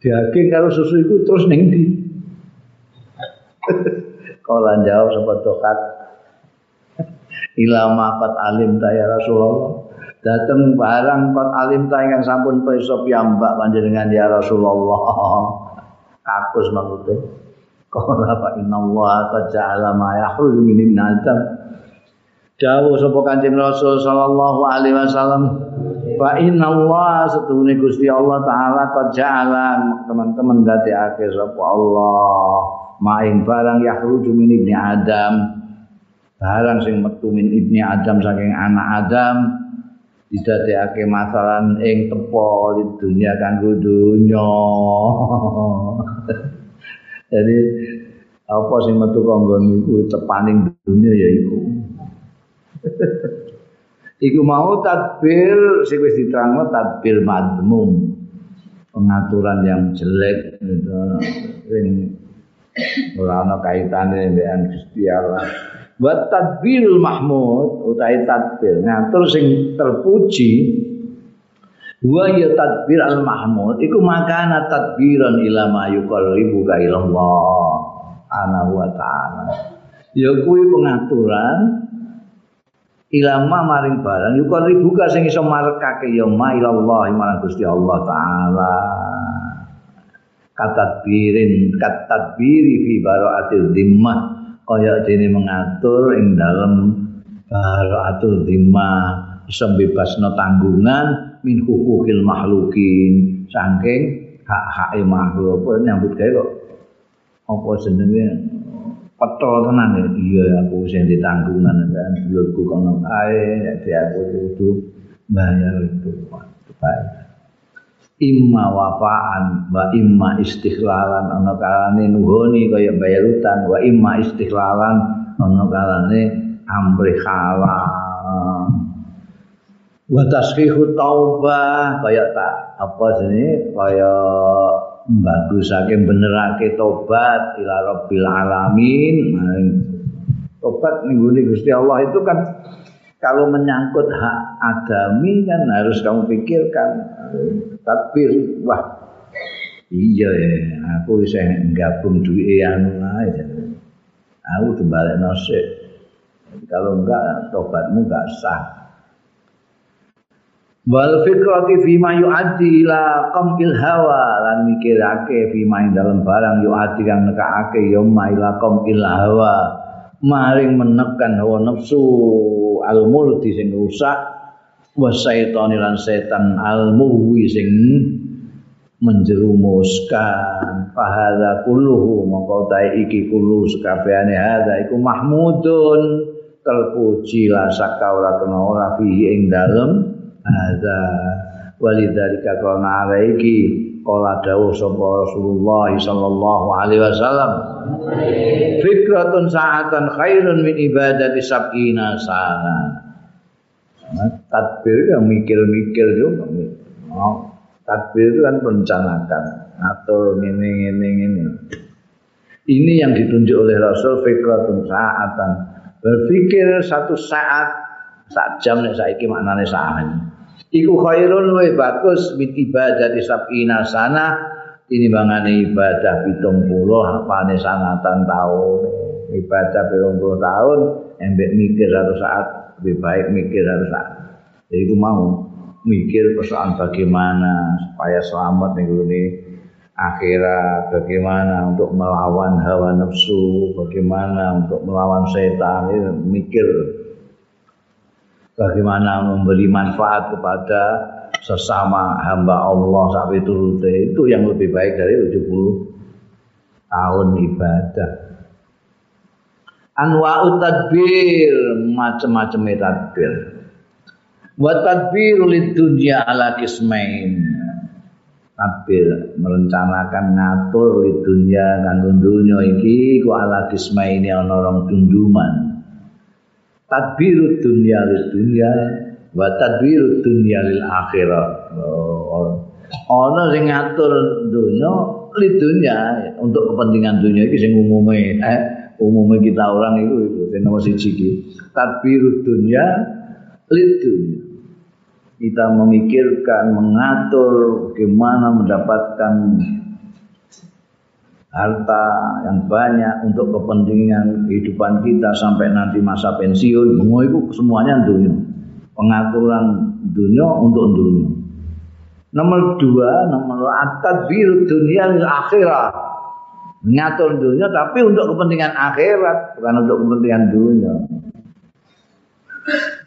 daging karo susu itu terus ning ndi kala jawab sapa tokat ilama qad alim ta ya Rasulullah dateng barang qad alim ta ingkang sampun pirsa piyambak panjenengan ya Rasulullah kakus maksudnya Qala fa inna Allah qad ja'ala ma yakhruju min ibn Adam. Dawu sapa Kanjeng Rasul sallallahu alaihi wasallam fa inna Allah setuhune Gusti Allah taala qad ja'ala teman-teman dadekake sapa Allah maing barang yakhruju min ibni Adam. Barang sing metu min ibni Adam saking anak Adam didadekake masalan ing tepo di dunia kanggo dunya. Jadi apa sing metu kanggon iku tepaning dunia ya iku. iku mau tadbir sing wis diterangno tadbir madmum. Pengaturan yang jelek itu sing ora ana kaitane dengan Gusti Allah. Wa tadbirul mahmud utahe tadbir. Ngatur sing terpuji wa ya tadbir al mahmud iku makana tadbiran ila ma yuqarribu ka ila Allah ana wa taala. Ya kuwi pengaturan ilama maring barang yuqarribu ka sing iso marekake ya ma ila Allah marang Gusti Allah taala. Katadbirin katadbiri fi baraatil dhimmah kaya dene mengatur ing dalem baraatul dhimmah iso bebasno tanggungan min hukukil makhlukin. Saking hak-hak makhluk apa nyambut gawe kok. Apa jenenge? Petro tenan ya. Iya aku sing ditanggungan kan. Dulurku kono ae jadi aku kudu bayar itu. Baik imma wafaan wa imma istikhlalan ana kalane nuhoni kaya bayar utang. Wa imma istikhlalan ana kalane amri halal. Wa tasfihu taubah kaya tak apa sini kaya bagusake benerake tobat ila rabbil alamin. Tobat ning Gusti Allah itu kan kalau menyangkut hak adami kan harus kamu pikirkan. Tapi wah. Iya ya. Aku bisa gabung duit anu aja. Aku dibalik nasib. Kalau enggak tobatmu enggak sah. Wal fikrati fi ma yu'addi ila qamil hawa. Lan mikirake fi ma dalam barang yu'addi kang nekake ya ma ila qamil hawa. Maring menekan hawa nafsu al multi sing rusak wa lan setan al muwi sing menjerumuskan. Fahadha kulluhu mongko iki kullu sekabehane hadza iku mahmudun terpuji la saka ora kena ora fihi ing dalem. Hadza walidzalika kana alaiki. Kala dawuh sapa Rasulullah sallallahu alaihi wasallam. Fikratun sa'atan khairun min ibadati sab'ina sana. Tadbir yang mikir-mikir juga. Oh, tadbir itu kan merencanakan atau ini ini ini ini yang ditunjuk oleh Rasul fikratun sa'atan. Berpikir satu saat sak jam nek saiki maknane saat iku khairun luwih bagus min ibadah di sabina sana tinimbangane ibadah pitung puluh apane sanatan tahun ibadah pitung puluh tahun embek mikir satu saat lebih baik mikir satu saat. Jadi itu mau mikir persoalan bagaimana supaya selamat nih ini akhirat, bagaimana untuk melawan hawa nafsu, bagaimana untuk melawan setan, ini mikir bagaimana memberi manfaat kepada sesama hamba Allah sampai turute itu yang lebih baik dari 70 tahun ibadah. Anwa'ut tadbir, macam-macam tadbir. wa tadbiru lidunya ala kismain tadbir merencanakan ngatur lidunya kanggo dunya iki ku ala kismaini ana rong tunduman tadbiru dunya lidunya wa tadbiru dunya lil oh, ana sing ngatur dunya lidunya untuk kepentingan dunia iki sing umume eh umume kita orang itu itu sing nomor siji iki. Tadbiru dunya lidunya kita memikirkan, mengatur bagaimana mendapatkan harta yang banyak untuk kepentingan kehidupan kita sampai nanti masa pensiun. Semua itu semuanya dunia. Pengaturan dunia untuk dunia. Nomor dua, nomor atas biru dunia akhirat. Mengatur dunia tapi untuk kepentingan akhirat, bukan untuk kepentingan dunia.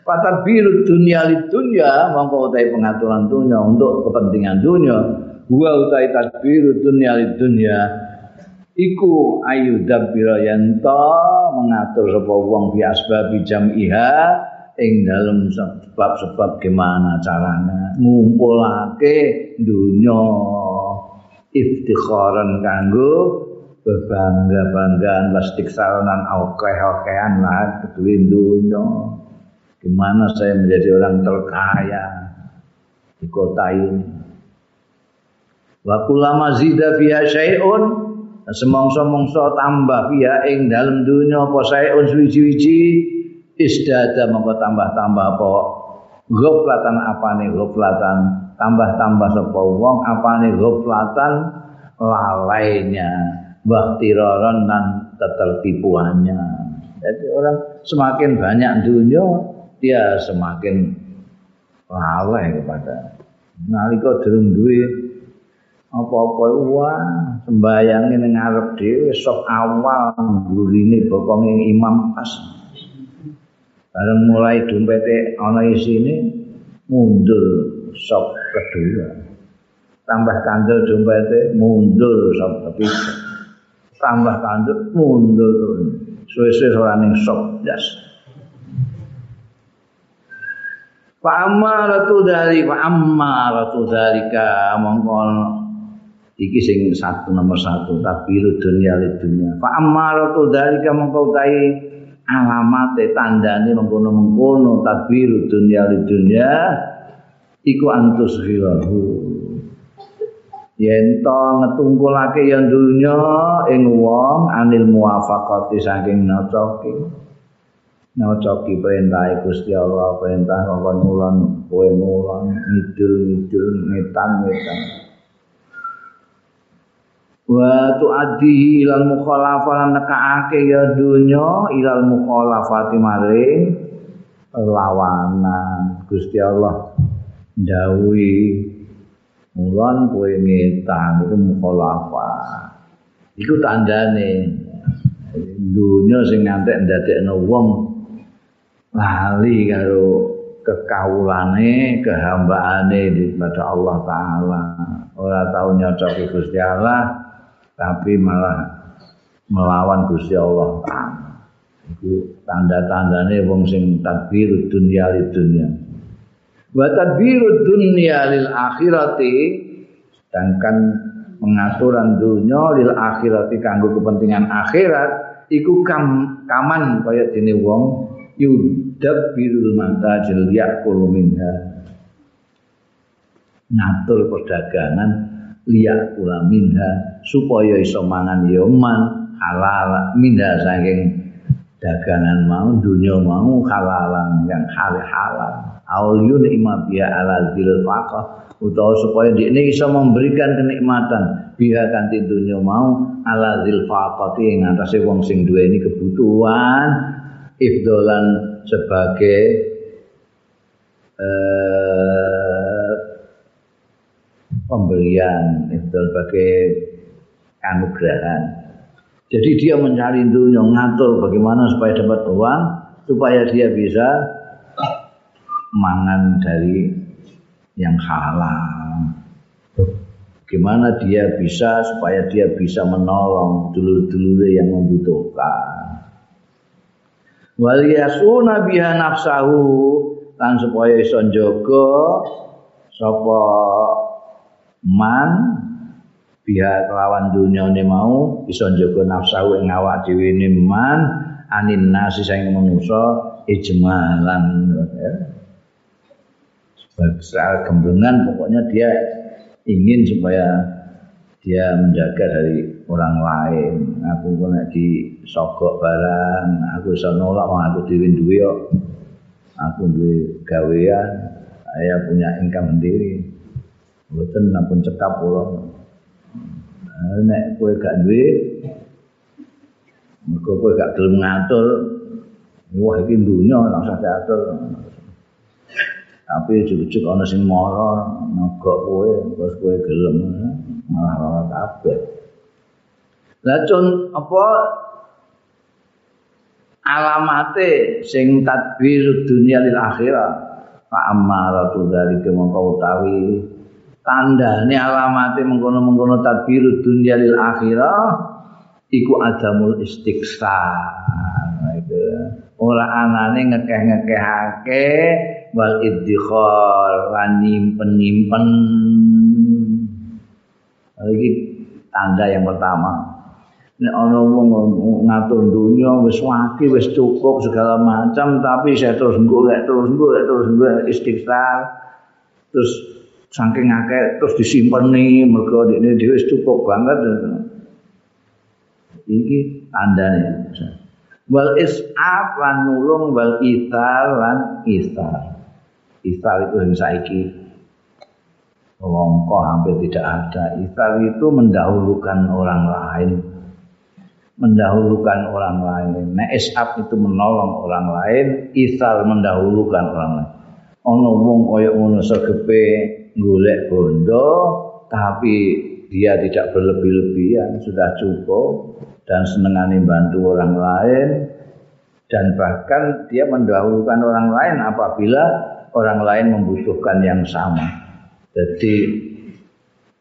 Kata biru dunia li dunia, mongko utai pengaturan dunia untuk kepentingan dunia. Gua utai tadbiru dunia li dunia. Iku ayu yanto mengatur sapa wong bi asbabi jam'iha ing dalam sebab-sebab gimana caranya ngumpulake dunia iftikharan kanggo berbangga-banggaan plastik saranan akeh-akehan lah kedue dunia Gimana saya menjadi orang terkaya di kota ini. Waktu lama zida fiha syai'un semongso-mongso tambah fiha ing dalam dunia apa syai'un suwi-wiji isdada mongko tambah-tambah apa? Ghaflatan apane ghaflatan? Tambah-tambah sapa wong apane ghaflatan? Lalainya bahtiraron dan ketertipuannya jadi orang semakin banyak dunia dia semakin lalai kepada nalika durung duwe apa-apa wah sembayang ning ngarep dhewe sok awal gurine bokonge imam pas. Bareng mulai dompete ana isine mundur sok kedua. Tambah kandel dompete mundur sok ketiga. Tambah kandel mundur suwe-suwe ora ning sok jas. Fa amaratu dari fa amaratu dalika mongko iki sing satu nomor satu tabiru dunia li dunia. Fa amaratu dalika mongko utahe alamate tandane mengkono mengkono tabiru dunia li dunia iku antus hilahu yen to ngetungkulake yang dunya ing wong anil muwafaqati saking nocoki nyocoki perintah Gusti Allah perintah kongkon mulan kowe mulan ngidul ngidul ngetan ngetan wa tu'addi ilal mukhalafah nekaake ya dunya ilal mukhalafati maring lawanan. Gusti Allah ndawuhi mulan kowe ngetan itu mukhalafah. Iku tandane. Dunya sing ngantek ndadekno wong lali karo kekawulane kehambaane kepada Allah taala. Ora tau nyocoki Gusti Allah tapi malah melawan Gusti Allah. Taala itu tanda-tandane wong sing tadbir dunya li dunya wa tadbir dunya lil akhirati sedangkan pengaturan dunya lil akhirati kanggo kepentingan akhirat iku kam kaman kaya dene wong yudabbirul mantajil yakul minha. Ngatur perdagangan liyak kula minha supaya iso mangan ya man halal. Minha saking dagangan mau dunia mau halalan yang halal halal auliyun ima biya ala zil faqah. Utawa supaya dia ini bisa memberikan kenikmatan. Biha kanti dunia mau ala zil faqati yang atasnya wong sing dua ini kebutuhan. Ifdolan sebagai eh, pemberian itu sebagai anugerah. Jadi dia mencari dunia ngatur bagaimana supaya dapat uang supaya dia bisa mangan dari yang halal. Gimana dia bisa supaya dia bisa menolong dulur-dulur yang membutuhkan. Wal yasuna biha nafsahu lan supaya iso njaga sapa man biha kelawan dunyane mau iso njaga nafsu ing awak dhewe ne man anin nasi sing manusa ijmalan. Ya. sebagai gemblengan pokoknya dia ingin supaya dia menjaga dari orang lain. Aku kena di sogok barang aku bisa nolak aku dhewe duwe aku duwe gawean saya punya income sendiri Mboten nampun cekap kula. Nek kowe gak duwe mergo kowe gak gelem ngatur wah iki dunya ora usah diatur. Tapi jujuk ana sing mara nogok kowe terus kowe gelem malah ora kabeh. Lah apa alamate sing tadbir dunia lil akhirah fa amaratu dzalika mongko utawi tandane alamate mengkono-mengkono tadbiru dunya lil akhirah iku adamul istiqsa itu ora anane ngekeh-ngekehake wal iddikhar lan nyimpen-nyimpen. Iki tanda yang pertama. Nek ana wong ngatur dunya wis waki wis cukup segala macam tapi saya terus golek terus golek terus golek istighfar. Terus saking akeh terus disimpen nih mergo ini dhewe cukup banget iki tandane wal isaf lan nulung wal ithar lan ithar ithar itu yang saiki Longko hampir tidak ada. Ithar itu mendahulukan orang lain. Mendahulukan orang lain. Nah, isaf itu menolong orang lain. Ithar mendahulukan orang lain. Ono wong koyok ngono segepe golek bondo tapi dia tidak berlebih-lebihan sudah cukup dan senengani bantu orang lain dan bahkan dia mendahulukan orang lain apabila orang lain membutuhkan yang sama. Jadi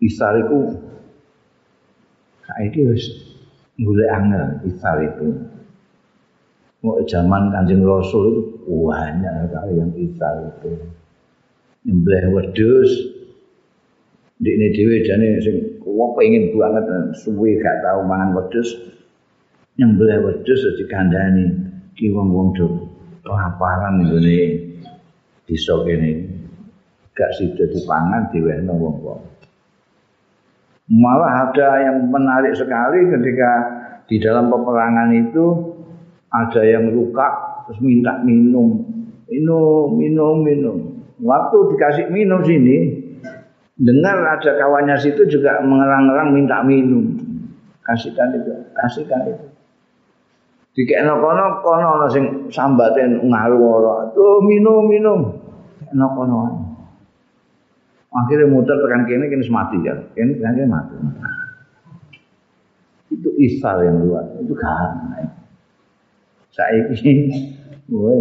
isar itu saiki wis angel isar itu. Mau zaman kanjeng rasul itu banyak yang isar itu nyembelih wedhus. Ndekne dhewe jane sing wong pengen banget suwe gak tau mangan wedhus. Nyembelih wedhus dikandani ki wong-wong do kelaparan nggone. Desa kene. Gak sida dipangan diwehno wong-wong. Malah ada yang menarik sekali ketika di dalam peperangan itu ada yang luka terus minta minum. Minum minum minum Waktu dikasih minum sini, dengar ada kawannya situ juga mengerang-erang minta minum. Kasihkan itu, kasihkan itu. Dikekno kono kono ana sing sambaten ngaruh ora. Tuh minum minum. Kekno kono. Akhirnya muter tekan kene kene mati ya. Kene kene mati. Itu isal yang luar. Itu kan. Saiki gue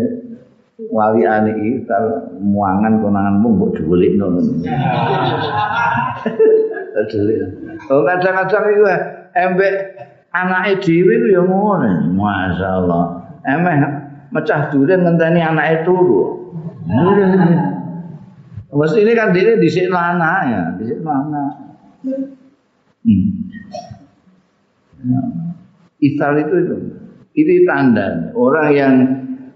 wali ane isar muangan konanganmu mbok dhuwulikno Dhuwulik. Oh kadang-kadang iku embek anake dhewe ku ya ngono. Masyaallah. Emeh mecah durian ngenteni anake turu. Mesti ini kan dia disik anak ya, disik anak. Hmm. Ya. Isal itu itu, itu tanda orang yang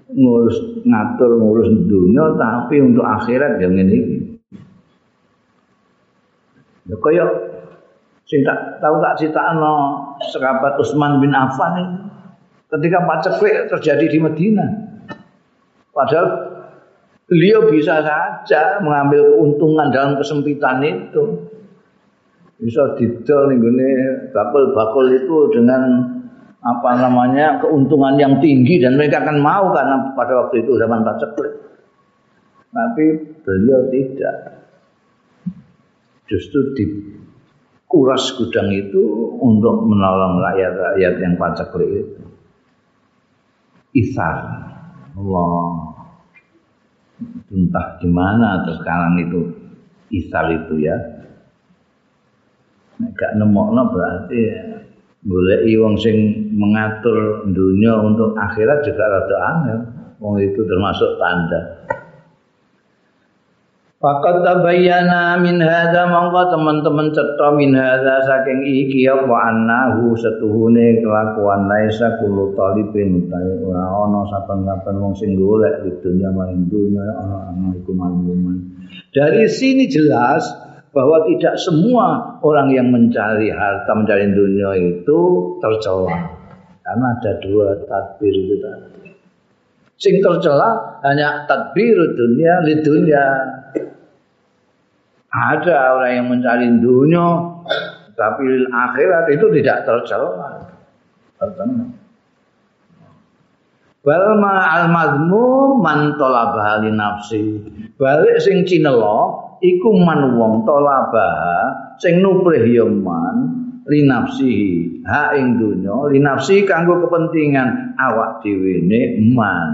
ngurus ngatur ngurus dunia tapi untuk akhirat yang ini. Ya kaya sing tak tahu tak critakno sekabat Utsman bin Affan ini. Ketika paceklik terjadi di Medina. Padahal beliau bisa saja mengambil keuntungan dalam kesempitan itu. Bisa didol nih bakul-bakul itu dengan apa namanya keuntungan yang tinggi dan mereka akan mau karena pada waktu itu zaman paceklik. Tapi beliau tidak. Justru dikuras gudang itu untuk menolong rakyat-rakyat yang paceklik itu. Isar. Allah. Entah gimana atau sekarang itu isar itu ya. Gak nemokno berarti ya goleki wong sing mengatur dunia untuk akhirat juga rada angel. Wong itu termasuk tanda. Fakat tabayyana min hadza mongko teman-teman cetha min hadza saking iki apa annahu setuhune kelakuan laisa kulo talibin utahe ora ana saben-saben wong sing golek di dunia maring dunia ana iku malmuman. Dari sini jelas bahwa tidak semua orang yang mencari harta, mencari dunia itu tercela. Karena ada dua tadbir itu tadi. Sing tercela hanya tadbir dunia li dunia. Ada orang yang mencari dunia tapi akhirat itu tidak tercela. Tercela. Balma al-mazmum man talabah li nafsi. Balik sing cinelo iku man wong talabah sing nuprih ya man linafsihi ha ing dunya linafsi kanggo kepentingan awak dhewe ne man.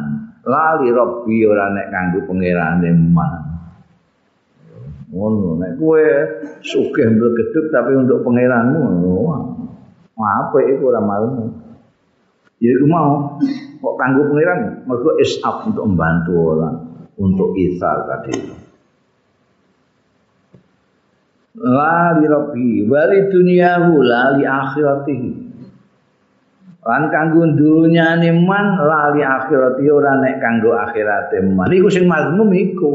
Lali robbi ora nek kanggo pangerane man. Ngono nek kowe sugih mblegeduk tapi untuk pangeranmu apa iku ora mau ya iku mau kok kanggo pangeran? Mergo isaf untuk membantu orang untuk isar tadi la li rabbi wa li dunyahu la li akhiratihi. Lan kanggo dunyane man la li akhirati ora nek kanggo akhirate man. Iku sing mazmum iku.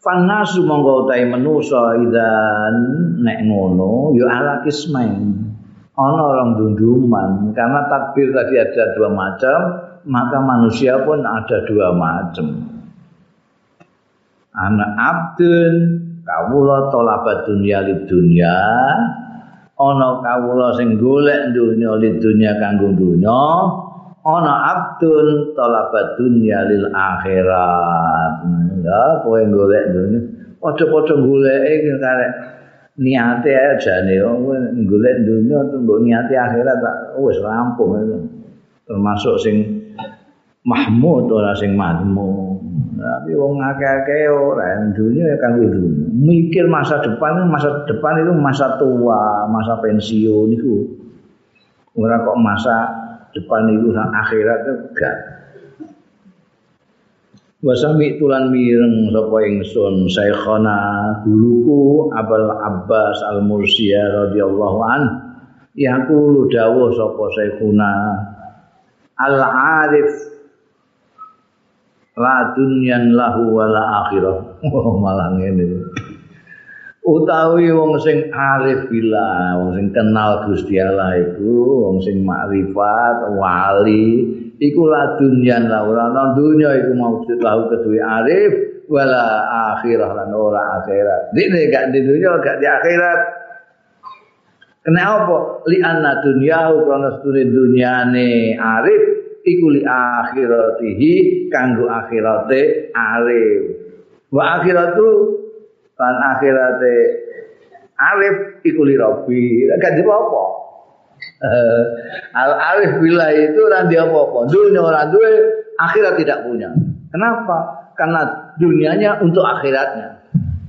Fanasu monggo utahe manusa idan nek ngono ya ala kismain. Ana orang dunduman karena takbir tadi ada dua macam maka manusia pun ada dua macam. Anak abdun kawula talabat dunya lid dunya ana kawula sing golek dunya lid dunya kanggo dunya ana abdun talabat dunya lil akhirat. Ya kowe golek dunya padha-padha goleke karek niate ae jane kowe golek dunya mbok niate akhirat wis rampung. Termasuk sing mahmud ora sing mahmud Tapi wong akeh-akeh ora dunia ya kanggo dunia. Mikir masa depan, masa depan itu masa tua, masa pensiun itu. Ora kok masa depan itu sang akhirat itu enggak. Wasami tulan mireng sapa ingsun Syekhana guruku Abul Abbas Al Mursiyah radhiyallahu an yaqulu dawuh sapa Syekhuna Al Arif la dunyan lahu wala akhirah. Oh malah ngene. Utawi wong sing arif bila wong sing kenal Gusti Allah iku wong sing makrifat wali iku la dunyan lahu ora ana dunya iku maujud lahu kedue arif wala akhirah lan ora akhirat. Dene gak di dunya gak di akhirat. Kenapa? Li anna dunyahu karena studi dunyane arif iku li akhiratihi kanggo akhirate arif wa akhiratu lan akhirate arif iku li rabbi gak di apa al arif bila itu di apa-apa dunya ora duwe akhirat tidak punya. Kenapa? Karena dunianya untuk akhiratnya.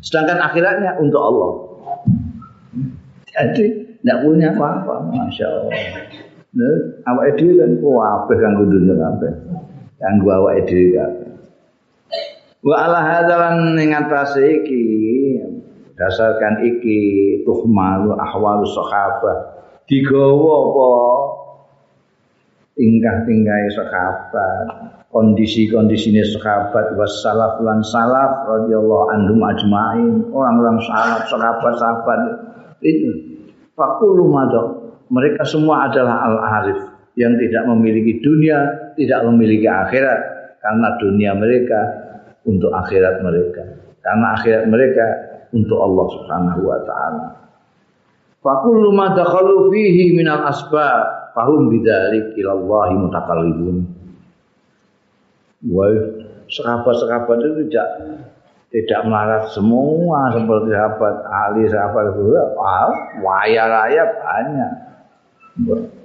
Sedangkan akhiratnya untuk Allah. Jadi tidak punya apa-apa, masya Allah. Nah, awak itu kan kabeh kanggo dunia kabeh. Kanggo awak itu kabeh. Wa ala hadalan ing iki dasarkan iki tuhmalu ahwalu sahabat digawa apa tingkah-tingkah sahabat kondisi-kondisine sahabat wassalaf lan salaf radhiyallahu anhum ajmain orang-orang salaf sahabat-sahabat itu fakulu madok mereka semua adalah al-arif yang tidak memiliki dunia tidak memiliki akhirat karena dunia mereka untuk akhirat mereka karena akhirat mereka untuk Allah Subhanahu wa taala. Fakullu ma dakhalu fihi minal asbab fahum bidzalik ila Allah. Wah, sahabat-sahabat itu tidak tidak melarat semua seperti sahabat Ali, sahabat itu. Wah, waya raya banyak.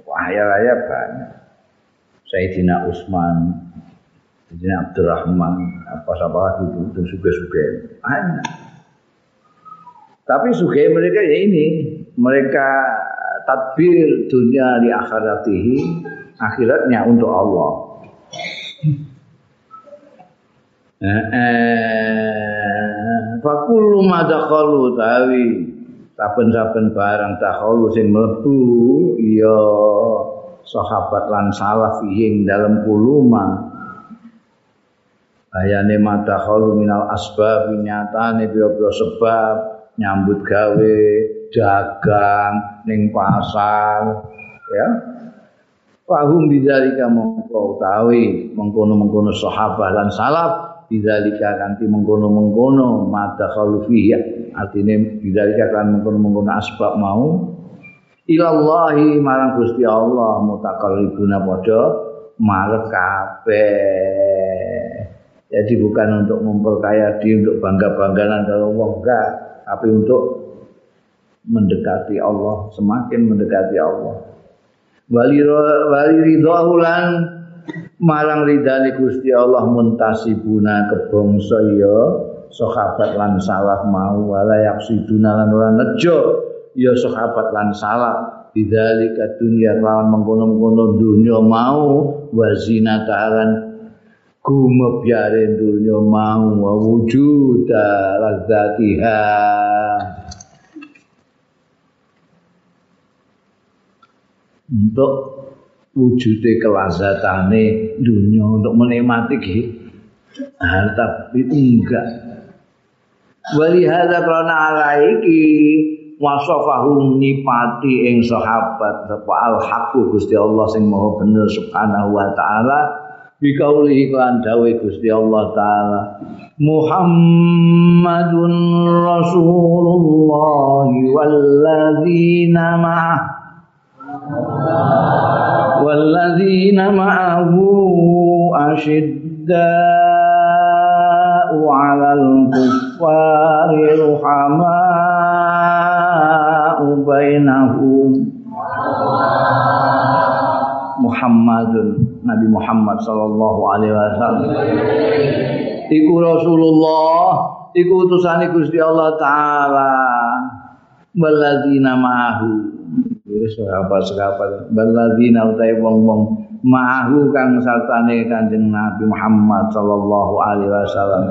Waya raya banyak. Sayyidina Utsman, Sayyidina Abdurrahman, apa apa itu, itu suka-suka banyak. Tapi suge mereka ya ini, mereka tadbir dunia di akhiratihi, akhiratnya untuk Allah. Eh, eh, fakulu madakhalu tawi saben-saben barang dakhalu sing mlebu ya sahabat lan salaf ing dalam kuluma ayane madakhalu minal asbab nyatane pira-pira sebab nyambut gawe, dagang ning pasar, ya. Fahum bidzalika mongko utawi mengkono-mengkono sahabat dan salaf bidzalika kanthi mengkono-mengkono mata khalufi artine bidzalika kan mengkono-mengkono asbab mau ilallahi marang Gusti Allah mutakallibuna padha marep kabeh. Jadi bukan untuk memperkaya diri untuk bangga-bangganan kalau Allah enggak tapi untuk mendekati Allah, semakin mendekati Allah. Wali wali ridholan marang ridani Gusti Allah muntasibuna kebangsa ya sahabat lan salaf mau wala yaksiduna lan ora nejo. Ya sahabat lan salaf. Bidzalika dunya lawan mengkono-mengkono dunya mau wazina ta'alan gumebyare dunya mau wa wujuda ladzatiha untuk wujude kelazatane dunia untuk menikmati gitu. Nah, tapi enggak. Wali hadza krana alaiki wasafahum nipati ing sahabat sapa al haqqu Gusti Allah sing maha bener subhanahu wa taala bikauli iklan dawe Gusti Allah taala Muhammadun Rasulullah walladzina ma'ah walladzina ma'ahu ashidda'u 'alal kuffari ruhama'u bainahum Muhammadun Nabi Muhammad sallallahu alaihi wasallam iku Rasulullah iku utusane Gusti Allah taala. baladzina ma'ahu sahabat-sahabat baladzina utai wong-wong ma'ahu kang sartane Kanjeng Nabi Muhammad sallallahu alaihi wasallam.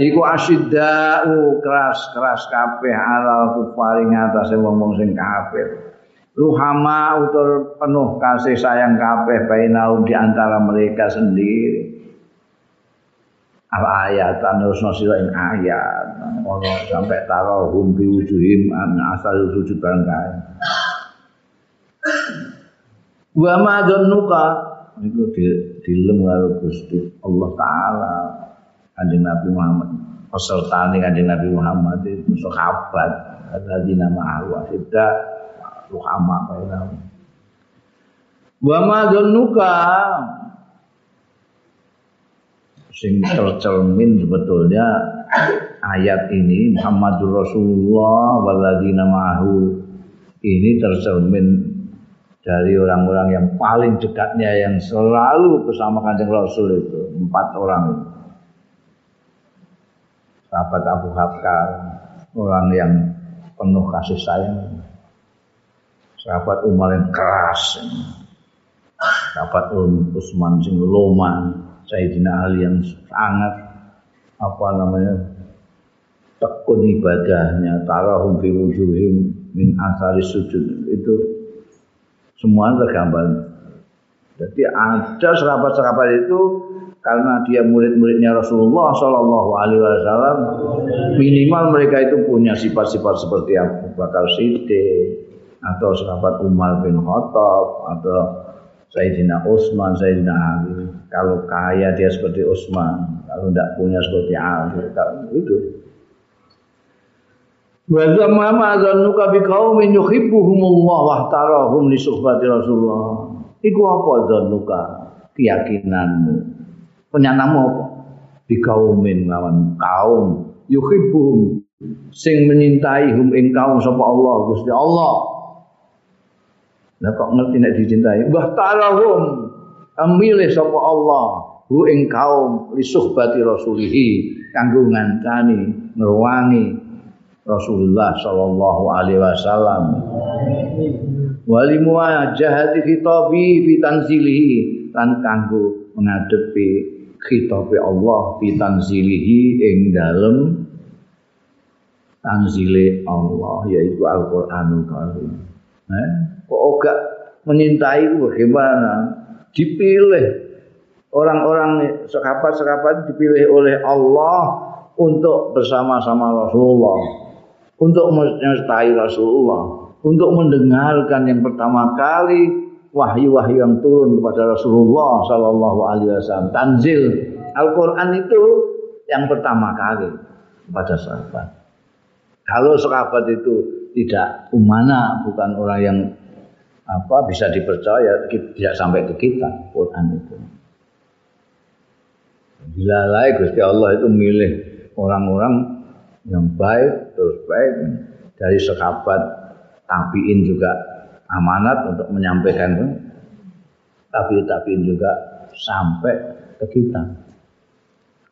Iku asyiddau keras-keras kabeh alal kufari ngatasé wong-wong sing kafir. Ruhama utur penuh kasih sayang kabeh bainau di antara mereka sendiri. Al ayat terus sira ing ayat. Sampai taro hum bi wujuhim asal sujud bareng kae wa ma dzannuka niku dilem karo Gusti Allah taala kanjeng Nabi Muhammad. Pesertane kanjeng Nabi Muhammad itu sahabat. Alladzina ma'ahu asyiddaq ruhama bainahum. Wa ma dzannuka sing tercermin sebetulnya ayat ini Muhammadur Rasulullah walladzina ma'ahu. Ini tercermin dari orang-orang yang paling dekatnya yang selalu bersama kanjeng Rasul itu empat orang itu. sahabat Abu Bakar orang yang penuh kasih sayang. Sahabat Umar yang keras. Sahabat Utsman sing loman Sayyidina Ali yang sangat apa namanya tekun ibadahnya tarahum fi wujuhim min asari sujud. Itu semua tergambar. Jadi ada serapat-serapat itu karena dia murid-muridnya Rasulullah Shallallahu Alaihi Wasallam minimal mereka itu punya sifat-sifat seperti Abu Bakar Siddiq atau sahabat Umar bin Khattab atau Sayyidina Utsman, Sayyidina Ali. Kalau kaya dia seperti Utsman, kalau tidak punya seperti Ali, itu. Wa zamma ma zannuka bi qaumin yuhibbuhumullah wa tarahum li suhbati Rasulullah. Iku apa zannuka? Keyakinanmu. Penyanamu apa? Bi qaumin lawan kaum yuhibbuhum sing menyintai hum ing kaum sapa Allah Gusti Allah. Lah kok ngerti nek dicintai? Wa tarahum amilih sapa Allah hu ing kaum li suhbati rasulihi kanggo ngancani Rasulullah sallallahu alaihi wasallam. Wali muwajahati khitabi fi tanzilihi lan kanggo menghadapi khitabe Allah fi tanzilihi ing dalem tanzile Allah yaitu Al-Qur'anul Karim. Eh? kok enggak menyintai bagaimana dipilih. Orang-orang sekapat-sekapat dipilih oleh Allah untuk bersama-sama Rasulullah untuk menyertai Rasulullah, untuk mendengarkan yang pertama kali wahyu-wahyu yang turun kepada Rasulullah Sallallahu Alaihi Wasallam. Tanzil Al-Quran itu yang pertama kali kepada sahabat. Kalau sahabat itu tidak umana, bukan orang yang apa bisa dipercaya, tidak sampai ke kita Quran itu. Bila lain Gusti Allah itu milih orang-orang yang baik terus baik dari sekabat tabiin juga amanat untuk menyampaikan tapi tabiin juga sampai ke kita.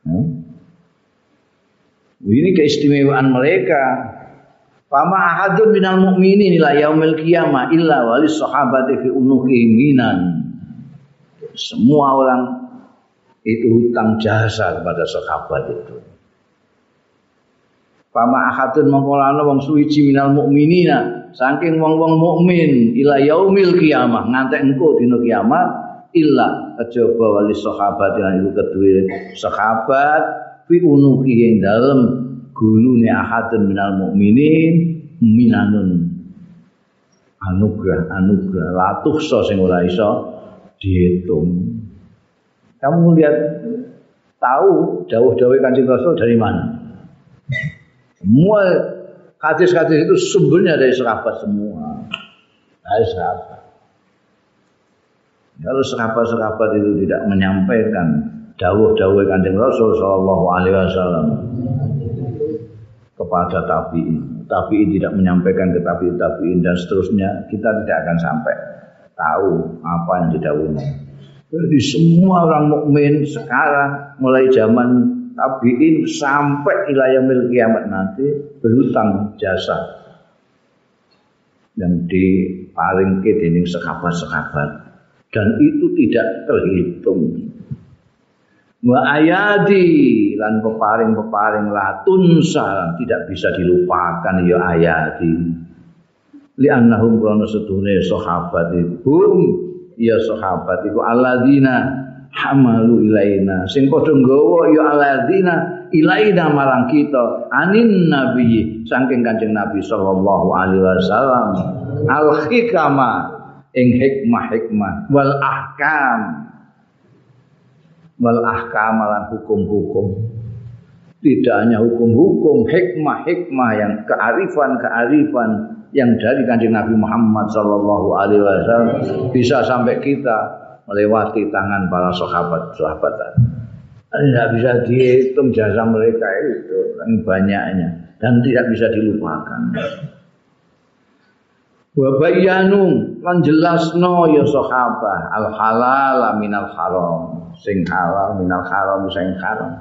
Hmm? Ini keistimewaan mereka. Fama ahadun minal mu'minin ila yaumil qiyamah illa wali sahabati fi unuki minan. Semua orang itu hutang jasa kepada sahabat itu. Fama ahadun mengkolana wong suwiji minal mukminina saking wong-wong mukmin ila yaumil kiamah. Ngantek engko dina kiamat illa kejaba wali sahabat yang itu kedua sahabat fi unuki yang dalam gulune ahadun minal mukminin minanun. Anugerah anugerah latuh so sing ora iso dihitung. Kamu lihat tahu jauh-jauh kancing rasul dari mana semua hadis-hadis itu sumbernya dari sahabat semua. Dari sahabat. Kalau sahabat-sahabat itu tidak menyampaikan dawuh-dawuh kanjeng Rasul Shallallahu Alaihi Wasallam kepada tabiin, tabiin tidak menyampaikan ke tabiin, tabiin dan seterusnya, kita tidak akan sampai tahu apa yang didawuhnya. Jadi semua orang mukmin sekarang mulai zaman tabiin sampai ilayah mil kiamat nanti berhutang jasa. Yang ke dening sekabat-sekabat. Dan itu tidak terhitung. Wa ayadi lan peparing-peparing latunsa tidak bisa dilupakan ya ayadi. Li annahum krana sedune sahabat hum ya sahabat iku alladzina hamalu ilaina. Sing padha nggawa ya alladzina ilaina marang kita. Anin nabi saking kanjeng nabi sallallahu alaihi wasallam. Al hikama ing hikmah hikmah wal ahkam. Wal ahkam lan hukum-hukum. Tidak hanya hukum-hukum hikmah-hikmah yang kearifan-kearifan yang dari kanjeng Nabi Muhammad Sallallahu Alaihi Wasallam bisa sampai kita melewati tangan para sahabat-sahabat tadi. Tidak bisa dihitung jasa mereka itu, dan banyaknya dan tidak bisa dilupakan. wa bayyanu lan jelasno ya sahabat al halal minal haram sing halal minal haram sing haram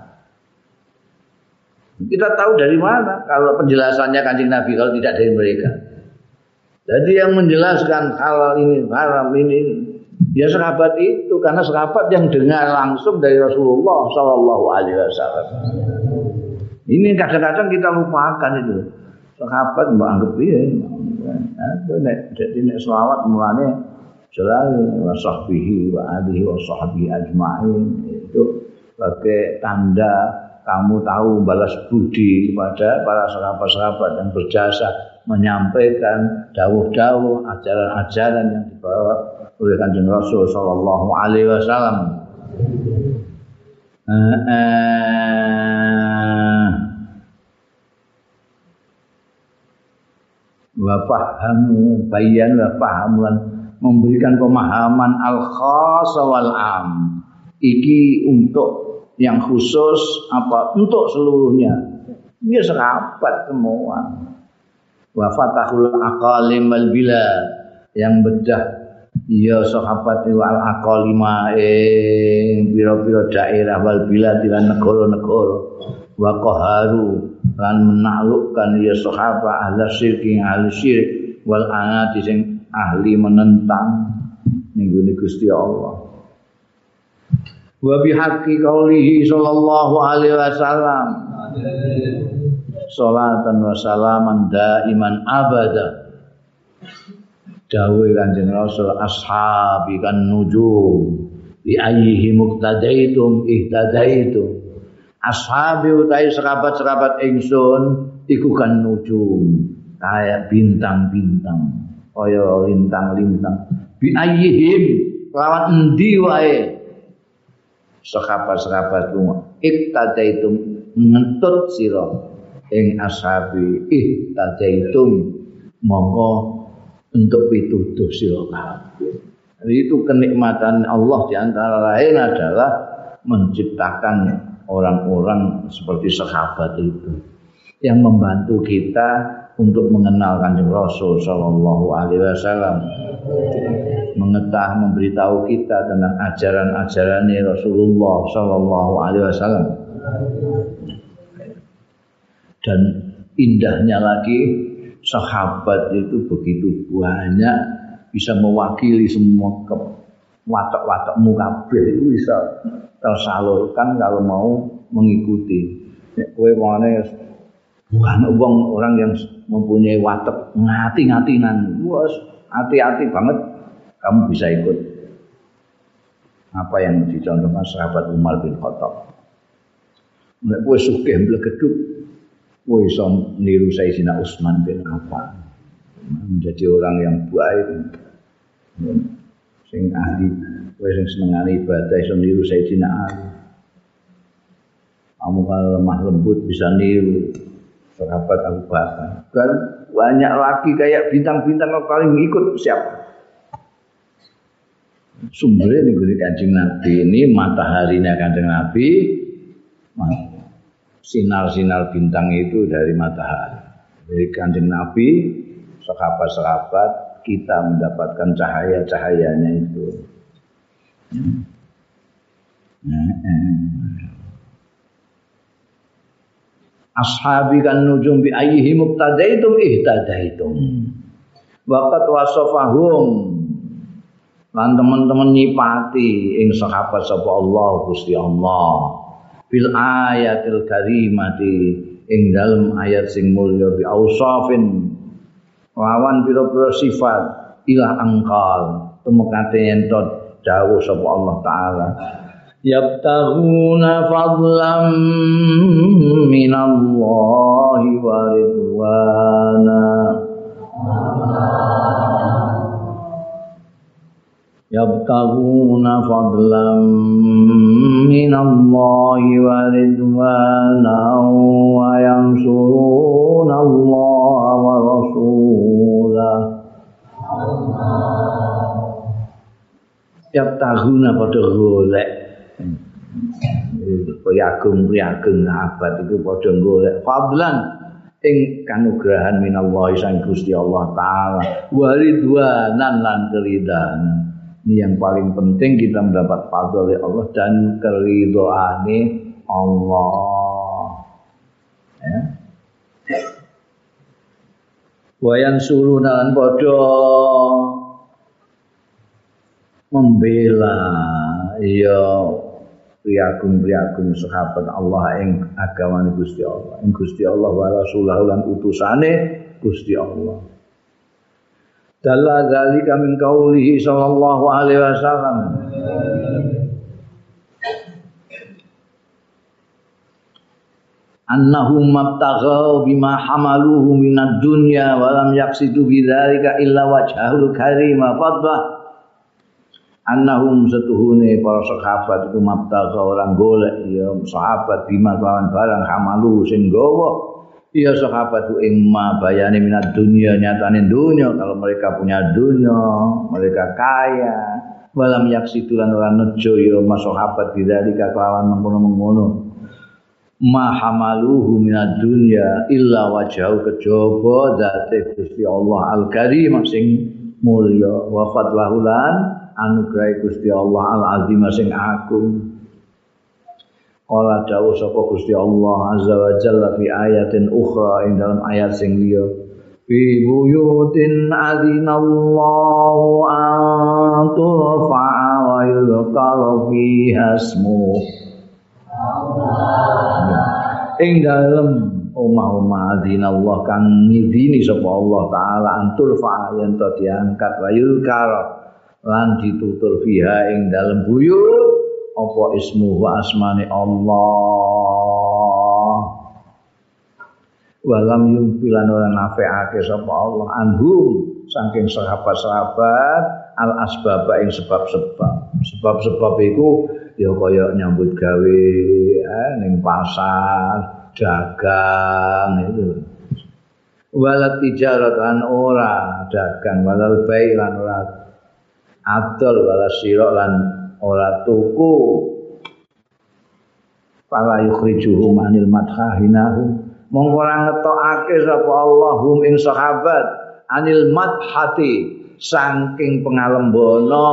kita tahu dari mana kalau penjelasannya kancing Nabi kalau tidak dari mereka jadi yang menjelaskan halal ini haram ini ya sahabat itu karena sahabat yang dengar langsung dari Rasulullah Shallallahu Alaihi Wasallam. Ini kadang-kadang kita lupakan itu. Sahabat mbak anggap dia nek jadi nek selawat mulane selalu wa sahbihi wa alihi wa ajmain. Itu sebagai tanda kamu tahu balas budi kepada para sahabat-sahabat yang berjasa menyampaikan dawuh-dawuh ajaran-ajaran yang dibawa oleh kanjeng Rasul Shallallahu Alaihi Wasallam. Wa fahamu bayan wa fahamuan memberikan pemahaman al khas wal am. Iki untuk yang khusus apa untuk seluruhnya? Dia serapat semua. Wa fatahul aqalim wal bila yang bedah ya sahabat wal aqalima ing pira-pira daerah wal bila lan negara-negara. Wa qaharu lan menaklukkan ya sahabat ahli syirki ahli syirik wal anati sing ahli menentang. Ning Gusti Allah. Wa bihaqqi qaulihi sallallahu alaihi wasallam. Salatan wa salaman daiman abada dawuh kanjeng Rasul ashabi kan nujum bi ayyihi muqtadaitum ihtadaitum. Ashabi utai serabat-serabat ingsun iku kan nujum kayak bintang-bintang kaya lintang-lintang. Bi ayyihim lawan endi wae? Serabat-serabat lunga iktadaitum ngentut sira. Ing ashabi ihtadaitum monggo untuk pituduh sira kabeh. Itu kenikmatan Allah di antara lain adalah menciptakan orang-orang seperti sahabat itu. Yang membantu kita untuk mengenal kanjeng Rasul Shallallahu Alaihi Wasallam. Mengetah memberitahu kita tentang ajaran-ajaran Rasulullah Shallallahu Alaihi Wasallam. Dan indahnya lagi sahabat itu begitu banyak bisa mewakili semua ke watak-watak kabeh itu bisa tersalurkan kalau mau mengikuti. Kowe mane bukan wong orang yang mempunyai watak ngati-ngatinan. Wes hati-hati banget kamu bisa ikut apa yang dicontohkan sahabat Umar bin Khattab. Nek kowe sugih mblegeduk kowe iso niru Sayyidina Utsman bin Affan. Menjadi orang yang baik sing ahli kowe sing senengane ibadah iso niru Sayyidina Ali. Kamu kalau lemah lembut bisa niru sahabat Abu Bakar. Dan banyak lagi kayak bintang-bintang yang paling ikut siapa? Sumbernya guri kancing Nabi ini mataharinya kancing Nabi, sinar-sinar bintang itu dari matahari. Dari kancing Nabi, sahabat-sahabat kita mendapatkan cahaya-cahayanya itu. Ashabi kan nujum bi ayyihi muqtadaitum ihtadaitum. Waqat wasafahum lan teman-teman nyipati ing sahabat sapa Allah Gusti Allah fil ayatil karimati ing dalem ayat sing mulya bi ausafin. Lawan pira-pira sifat ilah angkal tumekate entot dawuh sapa Allah taala. Yabtaghuna fadlan minallahi wa ridwana minallahi wa ridwana wa yansuruna Allah wa rasulah tiap tahun pada golek. Priagung priagung abad itu pada golek. Fadlan ing kanugrahan minallah sang Gusti Allah taala. Waridwanan lan keridan ini yang paling penting kita mendapat fadl oleh Allah dan keridhaane Allah ya wayan suruna lan padha membela ya priagung-priagung sahabat Allah ing agamane Gusti Allah. Ing Gusti Allah wa rasulah lan utusane Gusti Allah. Dalla zalika min qaulihi sallallahu alaihi wasallam. annahum mabtaghaw bima hamaluhu minad dunya wa lam yaqsidu bidzalika illa wajhahul karim fadlah annahum setuhune para sahabat itu mabtaga orang golek ya sahabat bima lawan barang hamalu sing ya sahabat ing ma bayane minat dunia nyatane dunia. Kalau mereka punya dunia mereka kaya. Walam yaksitulan ora nejo ya mas sahabat bidzalika kelawan mengkono-mengkono. Ma hamaluhu minad dunya illa wajahu kejaba zate Gusti Allah al-Karim sing mulya wa fadlahulan anugerah Gusti Allah al azim sing agung Kala dawuh sapa Gusti Allah azza wa jalla fi ayatin ukhra ing dalam ayat sing liya. Fi buyutin adzinallahu an turfa'a wa yudhkara fiha ismu. Ing dalem omah-omah adzinallah kang ngidini sapa Allah taala antur fa yen to diangkat wa yudhkara lan ditutur fiha ing dalem buyut apa ismu wa asmane Allah? Walam yumpilan ora nafeake sapa Allah anhum saking sahabat-sahabat al asbab ing sebab-sebab. Sebab-sebab iku ya kaya nyambut gawe eh, ning pasar dagang itu. Walat tijaratan ora dagang walal bailan ora adol wala sira lan ora tuku. Pala yukhrijuhum anil madhahinahum mongko ora ngetokake sapa Allahum ing sahabat. Anil madhati saking pengalembono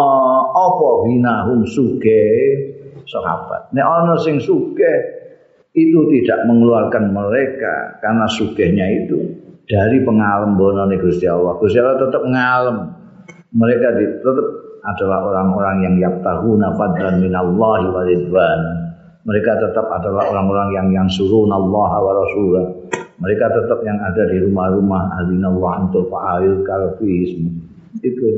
apa hinahum suge sahabat. Nek ana sing suge itu tidak mengeluarkan mereka karena sugihnya itu dari pengalembono Gusti Allah. Gusti Allah tetap ngalem. Mereka tetap adalah orang-orang yang yabtahuna fadlan minallahi wa ridwan. Mereka tetap adalah orang-orang yang yang suruh Allah wa rasulah. Mereka tetap yang ada di rumah-rumah adinallah untuk fa'ayul kalfism. Itu.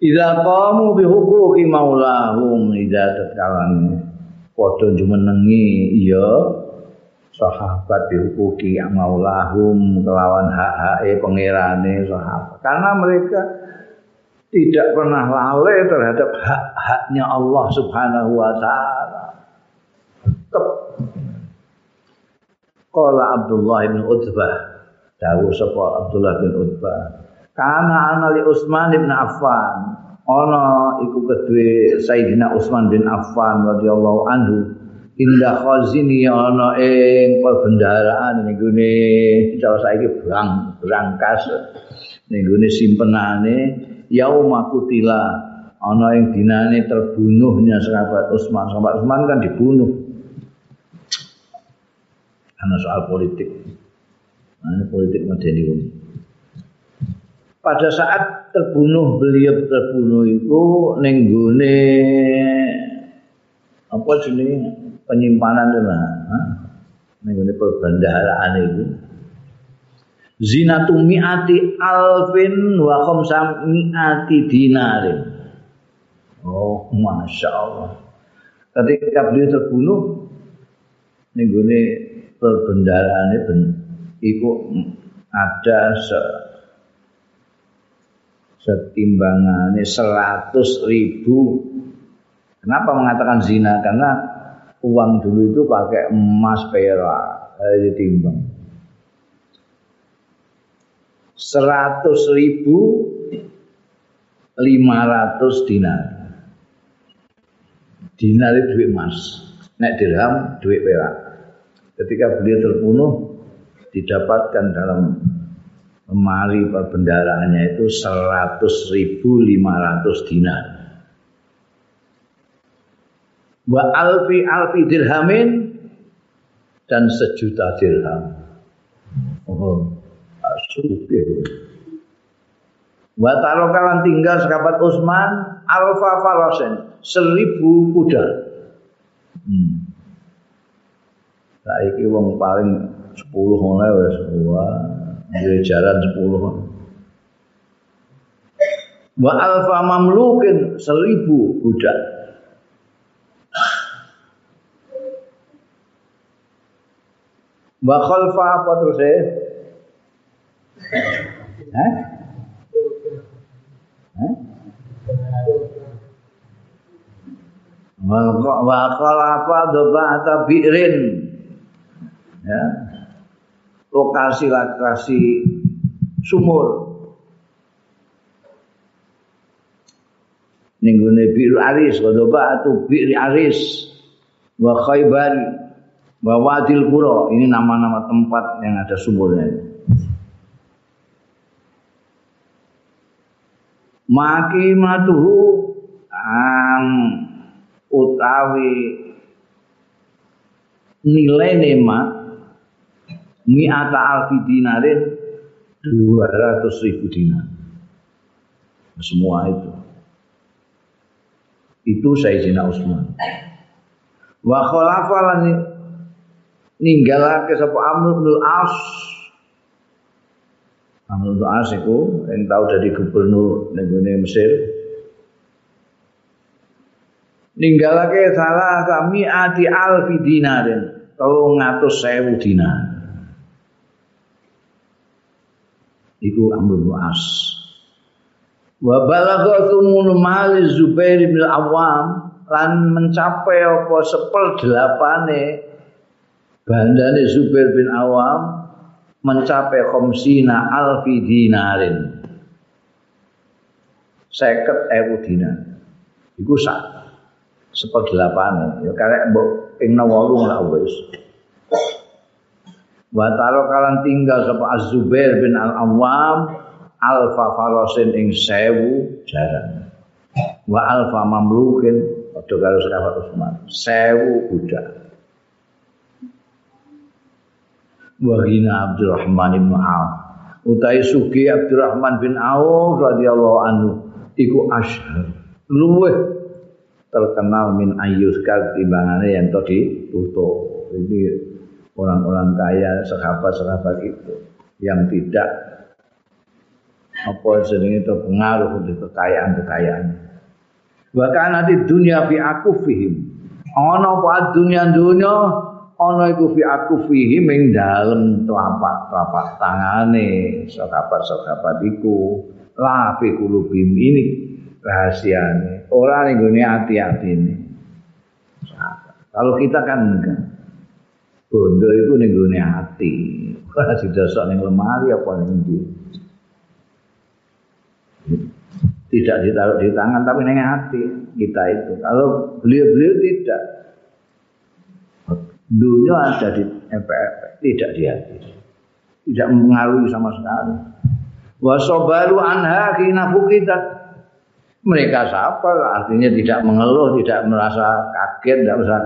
Idza qamu bi huquqi maulahum idza tatkalane padha jumenengi iya sahabat dihukuki maulahum kelawan hak-hake pangerane sahabat. Karena mereka tidak pernah lalai terhadap hak-haknya Allah Subhanahu wa taala. Qala Abdullah bin Utbah, dawu sapa Abdullah bin Utbah. Kana ana li Utsman bin Affan. Ana iku kedue Sayyidina Utsman bin Affan radhiyallahu anhu indah khazini ana ing perbendaraan ning gone cara saiki brang brangkas ning gone simpenane yauma kutila ana ing dinane terbunuhnya sahabat Utsman. Sahabat Utsman kan dibunuh. Karena soal politik. Nah, ini politik modern Pada saat terbunuh beliau terbunuh itu nenggune apa jenis penyimpanan itu lah. Nenggune perbendaharaan itu zinatu mi'ati alfin wa khamsa mi'ati dinarin. Oh, Masya Allah. Ketika beliau terbunuh, ini perbendaraan itu ada se setimbangannya seratus ribu. Kenapa mengatakan zina? Karena uang dulu itu pakai emas perak, ditimbang seratus ribu lima ratus dinar. Dinar itu duit emas, nek dirham duit perak. Ketika beliau terbunuh, didapatkan dalam lemari perbendaraannya itu 100.500 dinar. Wa alfi alfi dirhamin dan sejuta dirham. Oh, suke. Wa tarokalan tinggal sekabat Utsman alfa farasen seribu kuda. Hmm. Saiki wong paling 10 ngono wis duwe jaran 10. Wa alfa mamlukin seribu budak. Wa khalfa apa terus ya? Hah? Hah? Wa khalfa dobata bi'rin. Ya, lokasi-lokasi sumur. Ninggune biru aris, kodoba atau biru aris, wa khaybar, wa wadil kuro. Ini nama-nama tempat yang ada sumurnya. Maki matuhu ang utawi nilai nema mi'ata alfi dinarin 200 ribu dinar. Semua itu. Itu Sayyidina Utsman wa khalafa lan ninggalake sapa Amr bin As Amr bin As iku yang tahu dari gubernur ning Mesir. Ninggalake salah kami ati alfi dinarin tolong ngatus sewu dinar. Iku Amr bin As. Wa balagha tumun mal Zubair bin Awam lan mencapai apa seperdelapane bandane Zubair bin Awam mencapai khamsina alfi dinarin. Seket ewu dinar. Iku sak seperdelapane. Ya karek mbok ping 8 lah wis. Wa kalan tinggal sapa Az-Zubair bin Al-Awwam alfa farasin ing sewu jaran. Wa alfa mamlukin padha karo sahabat Utsman, sewu budak. Wa hina Abdurrahman bin Auf. Utai suki Abdurrahman bin Auf radhiyallahu anhu iku asyhar. Luweh terkenal min ayyus timbangane yang tadi tutup. Ini orang-orang kaya, sahabat-sahabat itu yang tidak apa jenenge itu pengaruh untuk kekayaan-kekayaan. Bahkan nanti dunia fi aku fihim. Ana apa dunia dunia ana iku fi aku fihim ing dalem telapak-telapak tangane sahabat-sahabat iku la fi kulubim ini rahasiane. Ora ning gone ati-atine. Kalau kita kan enggak. bondo iku ning gone ati ora didosok ning lemari apa ning ndi tidak ditaruh di tangan tapi ning hati kita itu kalau beliau-beliau tidak dunia ada di MPR tidak di tidak mengaruhi sama sekali. Wasobaru anha kina kita mereka sabar artinya tidak mengeluh tidak merasa kaget tidak usah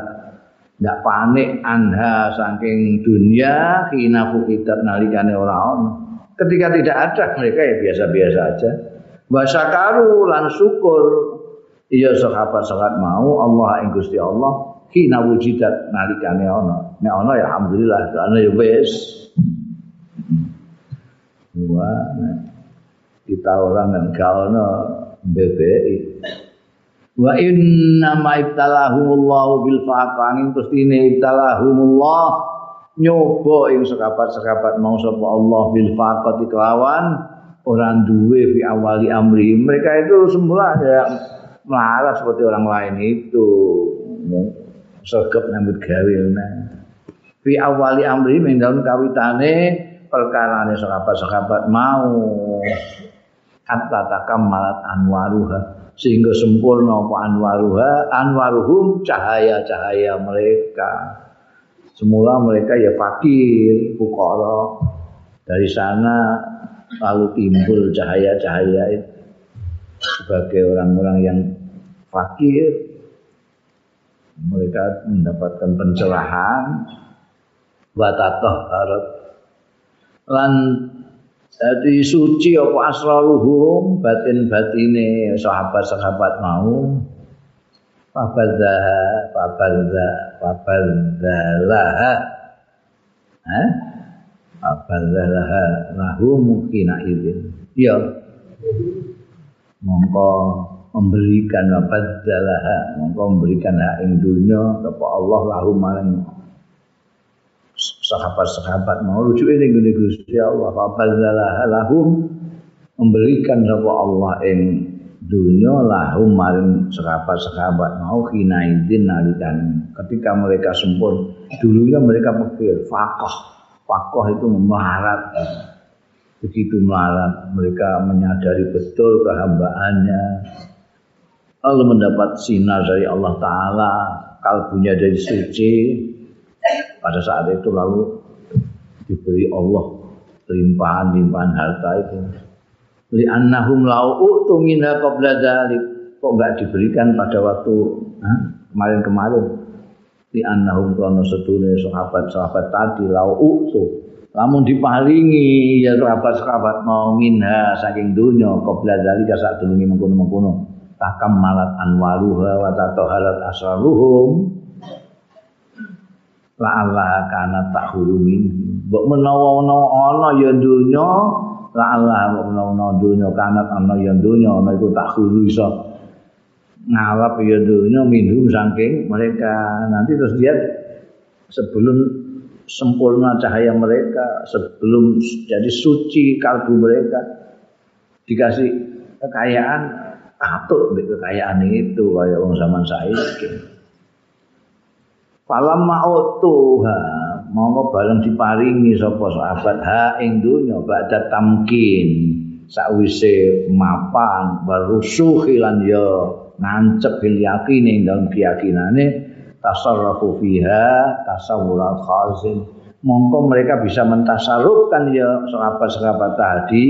tidak panik. Anha saking dunia hina fukitat nalikane orang ketika tidak ada mereka ya biasa-biasa aja. Wasakaru lan syukur. Iya sahabat-sahabat mau Allah ing Gusti Allah hina wujidat nalikane ana. Nek ana ya alhamdulillah ana ya wis. Wah kita orang yang kau no BBI wa inna ma ibtalahumullahu bil faqanin pestine ibtalahumullah nyoba ing sekabat-sekabat mau sapa Allah bil faqati kelawan orang duwe fi awali amri mereka itu semula ya melarat seperti orang lain itu sergap nyambut gawe fi awali amri ing dalem kawitane perkarane sekabat-sekabat mau kata takam malat anwaruha sehingga sempurna apa anwaruha anwaruhum cahaya-cahaya mereka Semula mereka ya fakir, fukara. Dari sana lalu timbul cahaya-cahaya sebagai orang-orang yang fakir. Mereka mendapatkan pencerahan. Watatoh harap. Lan jadi suci apa asraluhum batin-batine sahabat-sahabat mau fabadha, fabadhalah. Eh? Fabadhalah lahum kina idin. Ya. Mongko memberikan fabadhalah, mongko memberikan hak ing dunya kepada Allah lahum maring sahabat-sahabat mau rujuk ini gini Gusti Allah. Fabadhalah lahum memberikan sapa Allah ing dunia lahum maring serapat-serapat mau kinaidin nalikan. Ketika mereka sempur dulunya mereka pikir fakoh fakoh itu melarat. Begitu melarat mereka menyadari betul kehambaannya lalu mendapat sinar dari Allah Ta'ala kalbunya dari suci pada saat itu lalu diberi Allah limpahan-limpahan harta itu. Li annahum lau utu minha qabla dzalik kok enggak diberikan pada waktu kemarin-kemarin? Li annahum kana sedune sahabat-sahabat tadi lau utu lamun diparingi ya sahabat-sahabat mau minha saking dunya qabla dzalika sak durunge mengkono-mengkono takam malat anwaruha wa tataharat asraruhum. La Allah kana tahurumin mbok menawa-menawa ana ya dunya la Allah menawa dunya kanat ana ya dunya ana iku tak guru iso. Ngalap ya dunya minum saking mereka. Nanti terus dia sebelum sempurna cahaya mereka sebelum jadi suci kalbu mereka dikasih kekayaan katut kekayaan itu kayak orang zaman saiki. Falam ma'utuha monggo bareng diparingi sapa sahabat ha ing donya badha tamkin sakwise mapan barusuhi lan ya nancep bil yakin ing dalem keyakinane tasarrufu fiha tasawwur khazin. Mongko mereka bisa mentasarrufkan ya sahabat-sahabat tadi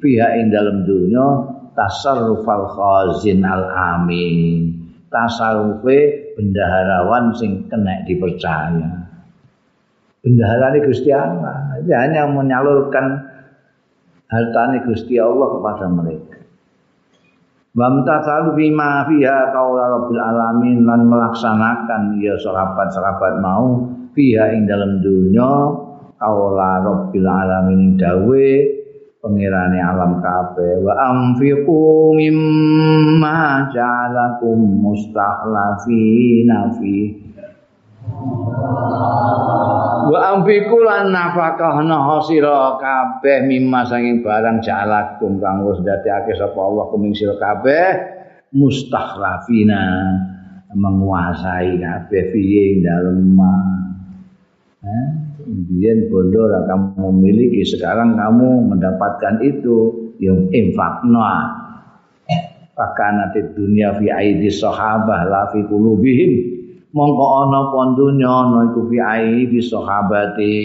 pihak ing dalam dunia tasarrufal khazin al amin tasarrufe bendaharawan sing kena dipercaya bendahara ini Gusti Allah. Hanya menyalurkan harta Gusti Allah kepada mereka. Wamtathalu bima fiha qaula rabbil alamin lan melaksanakan ya sahabat-sahabat mau fiha ing dalam dunya qaula rabbil alamin dawe pengirane alam kabeh. Wa anfiqu mimma ja'alakum mustakhlafina fi. Wa amfiku lan nafakahna sira kabeh mimma saking barang jalakum kang wis dadekake sapa Allah kuming sira kabeh mustakhlafina menguasai kabeh piye dalem eh Biyen bondo kamu memiliki sekarang kamu mendapatkan itu yang infakna. Nanti dunia fi aidi sahabah la fi qulubihim. Mongko ana pondunya ana iku fi aibi sahabati.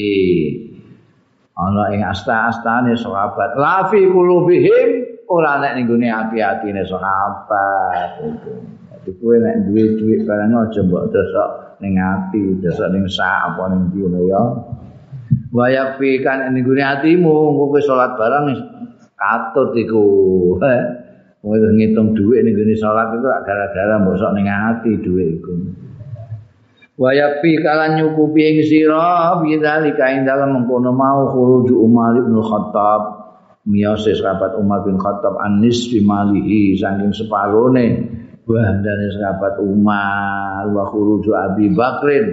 Ana ing asta-astane sahabat. La fi qulubihim ora nek ning gone ati-atine sahabat kowe nek duwe duit barang aja mbok dosok ning ati, dosok ning sak apa ning ndi ya. Wa yakfi kan ning gone atimu, kowe salat barang katut iku. Eh, kowe ngitung duit ning gone salat itu gara-gara mbok sok ning ati duit iku. wa yakfi kalan nyukupi ing sira bidzalika ing dalem mengkono mau khuruju Umar bin Khattab miyose sahabat Umar bin Khattab anis fi malihi saking separone bandane sahabat Umar wa khuruju Abi Bakrin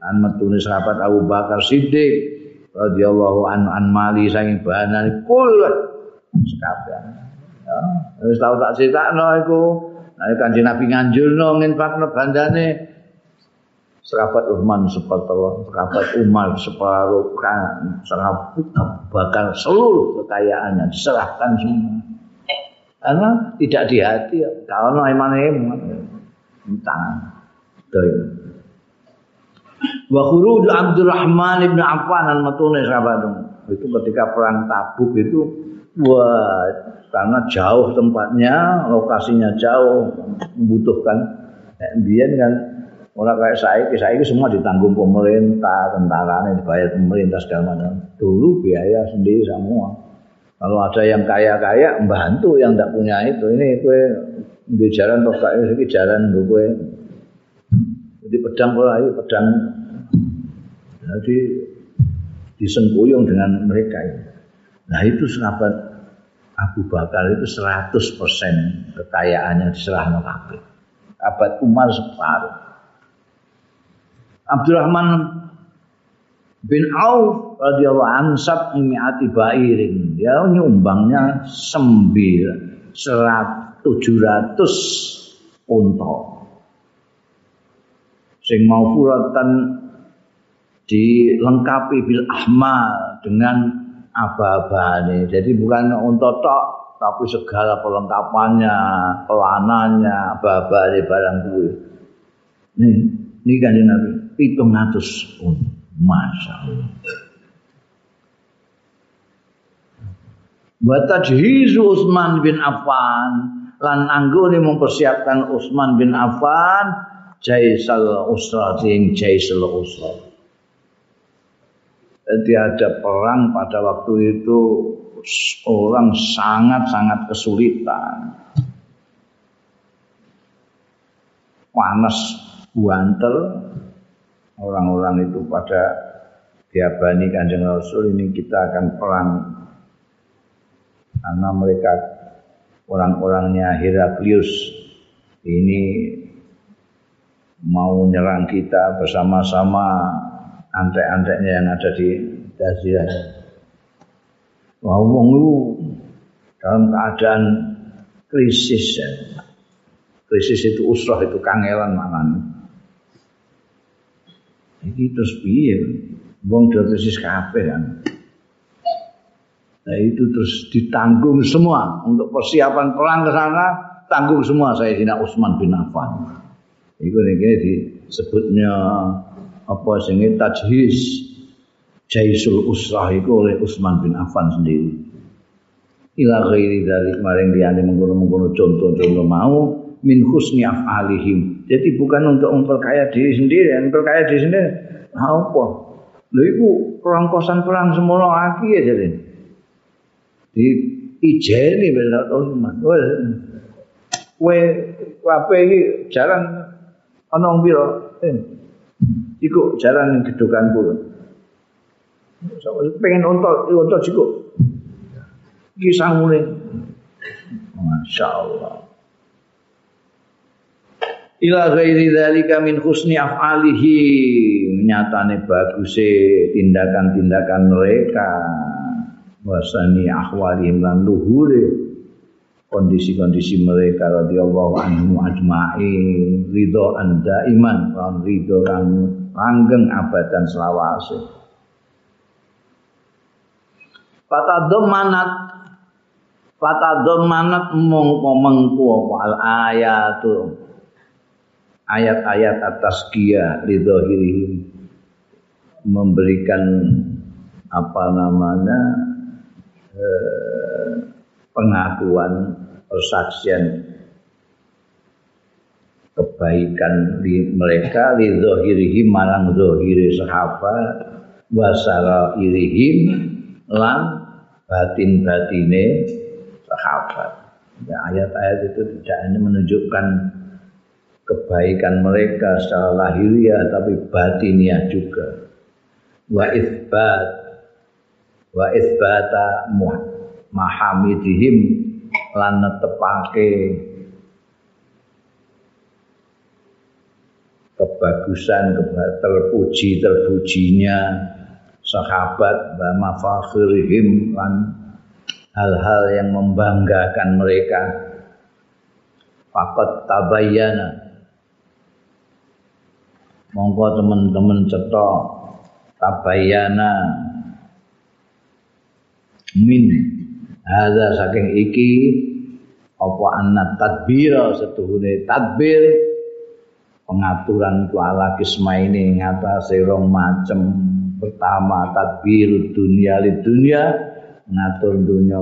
an metune sahabat Abu Bakar Siddiq radhiyallahu an an mali saking bandane kul. Sekabeh ya wis tau tak critakno iku. Nek kanjeng Nabi nganjurno nginfakno bandane sahabat Uthman separuh, sahabat Umar separuh, kan, sahabat bakal seluruh kekayaannya diserahkan semua. Karena tidak di hati, kalau iman iman, tangan. wa khuruj Abdurrahman ibn Affan al matune sahabat itu ketika perang Tabuk itu wah karena jauh tempatnya lokasinya jauh membutuhkan Biar kan orang kayak saya, saya itu semua ditanggung pemerintah, tentara dibayar pemerintah segala macam. Dulu biaya sendiri semua. Kalau ada yang kaya-kaya, membantu yang tidak punya itu. Ini kue di jalan toh kayak ini jalan gue. Jadi pedang pola itu pedang. Jadi disengkuyung dengan mereka itu. Nah itu sahabat Abu Bakar itu 100% kekayaannya diserahkan kabeh. Abad Umar separuh. Abdurrahman bin Auf radhiyallahu anhu sab mi'ati bairin. Dia nyumbangnya sembilan serat tujuh ratus unta. Sing mau furatan dilengkapi bil ahmal dengan aba-abane. Jadi bukan unta tok tapi segala perlengkapannya, pelanannya, aba-abane barang kuwi. Nih, ini kan Nabi, hitung ratus unta. Masya Allah. Wa tajhizu Utsman bin Affan lan anggone mempersiapkan Utsman bin Affan jaisal usra sing jaisal usra. Jadi ada perang pada waktu itu orang sangat-sangat kesulitan. Panas buantel orang-orang itu pada diabani kanjeng Rasul ini kita akan perang karena mereka orang-orangnya Heraklius ini mau nyerang kita bersama-sama antek-anteknya yang ada di Jazirah. Wah, wong itu dalam keadaan krisis ya. Krisis itu usrah itu kangelan mangan. Iki terus piye? Wong dosis kabeh kan. Nah itu terus ditanggung semua untuk persiapan perang ke sana tanggung semua saya Sayyidina Utsman bin Affan. Iku nek disebutnya apa sing tajhis Jaisul Usrah itu oleh Utsman bin Affan sendiri. Ila ghairi dari kemarin liyane mengkono-mengkono contoh-contoh mau min husni af'alihim. Jadi bukan untuk memperkaya diri sendiri, memperkaya diri sendiri. Apa? Lha iku perang kosan perang semono aki ya jadi. Di ijeni benar Utsman. Wes kowe kabeh iki jalan ana wong pira? Eh, iku jalan ning gedokanku. pengen unta, unta cukup. Kisah mulai. Masya Allah. ila ghairi dzalika min husni af'alihi nyatane baguse tindakan-tindakan mereka wasani ahwalihim lan luhure kondisi-kondisi mereka radhiyallahu anhum ajma'in ridho anda iman lan ridho lan langgeng abadan selawase. Fatadhammanat Fatadhammanat mongko mengko al ayatu ayat-ayat atas kia ridhohirihim memberikan apa namanya pengakuan persaksian kebaikan di mereka ridhohirihim marang zohiri sahabat wasara irihim lan batin batine sahabat. Ya, ayat-ayat itu tidak hanya menunjukkan kebaikan mereka secara lahiriah tapi batiniah juga. Wa wa isbata mahamidihim lan netepake kebagusan terpuji terpujinya sahabat wa mafakhirihim lan hal-hal yang membanggakan mereka. Fakat tabayyana. Monggo teman-teman cetok tabayana min. Hadza saking iki apa anna tadbira setuhune tadbir? Pengaturan ku ala kisma ini ngatasi rong macem. Pertama tadbir dunia li dunia ngatur dunia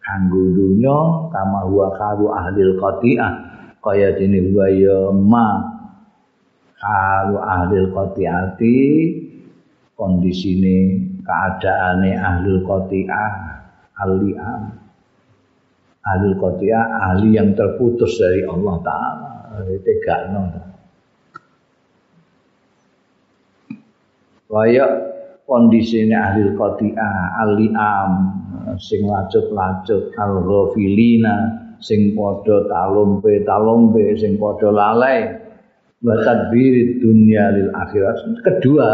kanggo dunia kama huwa kalu ahli qati'ah. Kaya dene huwa ya ma kalu ahli qati'ati kondisine keadaane ahli qati'ah ahli ahli qati'ah ahli yang terputus dari Allah taala. Tegakno kaya kondisine ahli qati'ah ahli am sing lacut-lacut al-ghafilina sing padha talumpe sing padha lalai. Wa tadbir dunya lil akhirat. Kedua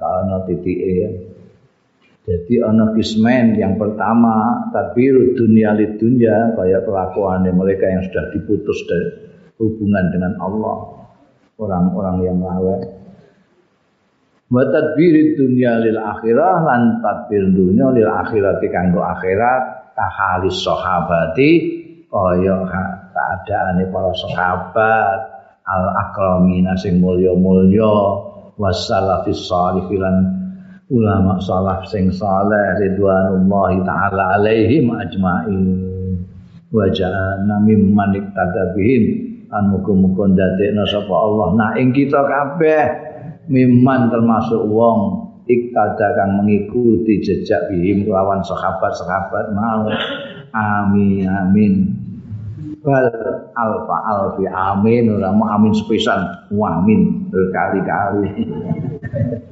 ana titike ya jadi ana kismen yang pertama tadbir dunia lid dunya kaya kelakuan mereka yang sudah diputus dari hubungan dengan Allah. Orang-orang yang lalai wa tadbir dunya lil akhirah lan tadbir dunya lil akhirat kanggo akhirat tahalis sahabati kaya keadaane para sahabat al akramina sing mulya-mulya wasalafis salihin ulama salaf sing saleh ridwanullahi taala alaihim ajmain. Wa ja'alna mimman iktadabihim an muga-muga ndadekna sapa Allah. Nah ing kita kabeh miman termasuk wong iktada kang mengikuti jejak bihim lawan sahabat-sahabat mau. Amin amin. Bal alfa alfi amin. Ora mau amin sepisan. Amin. Berkali-kali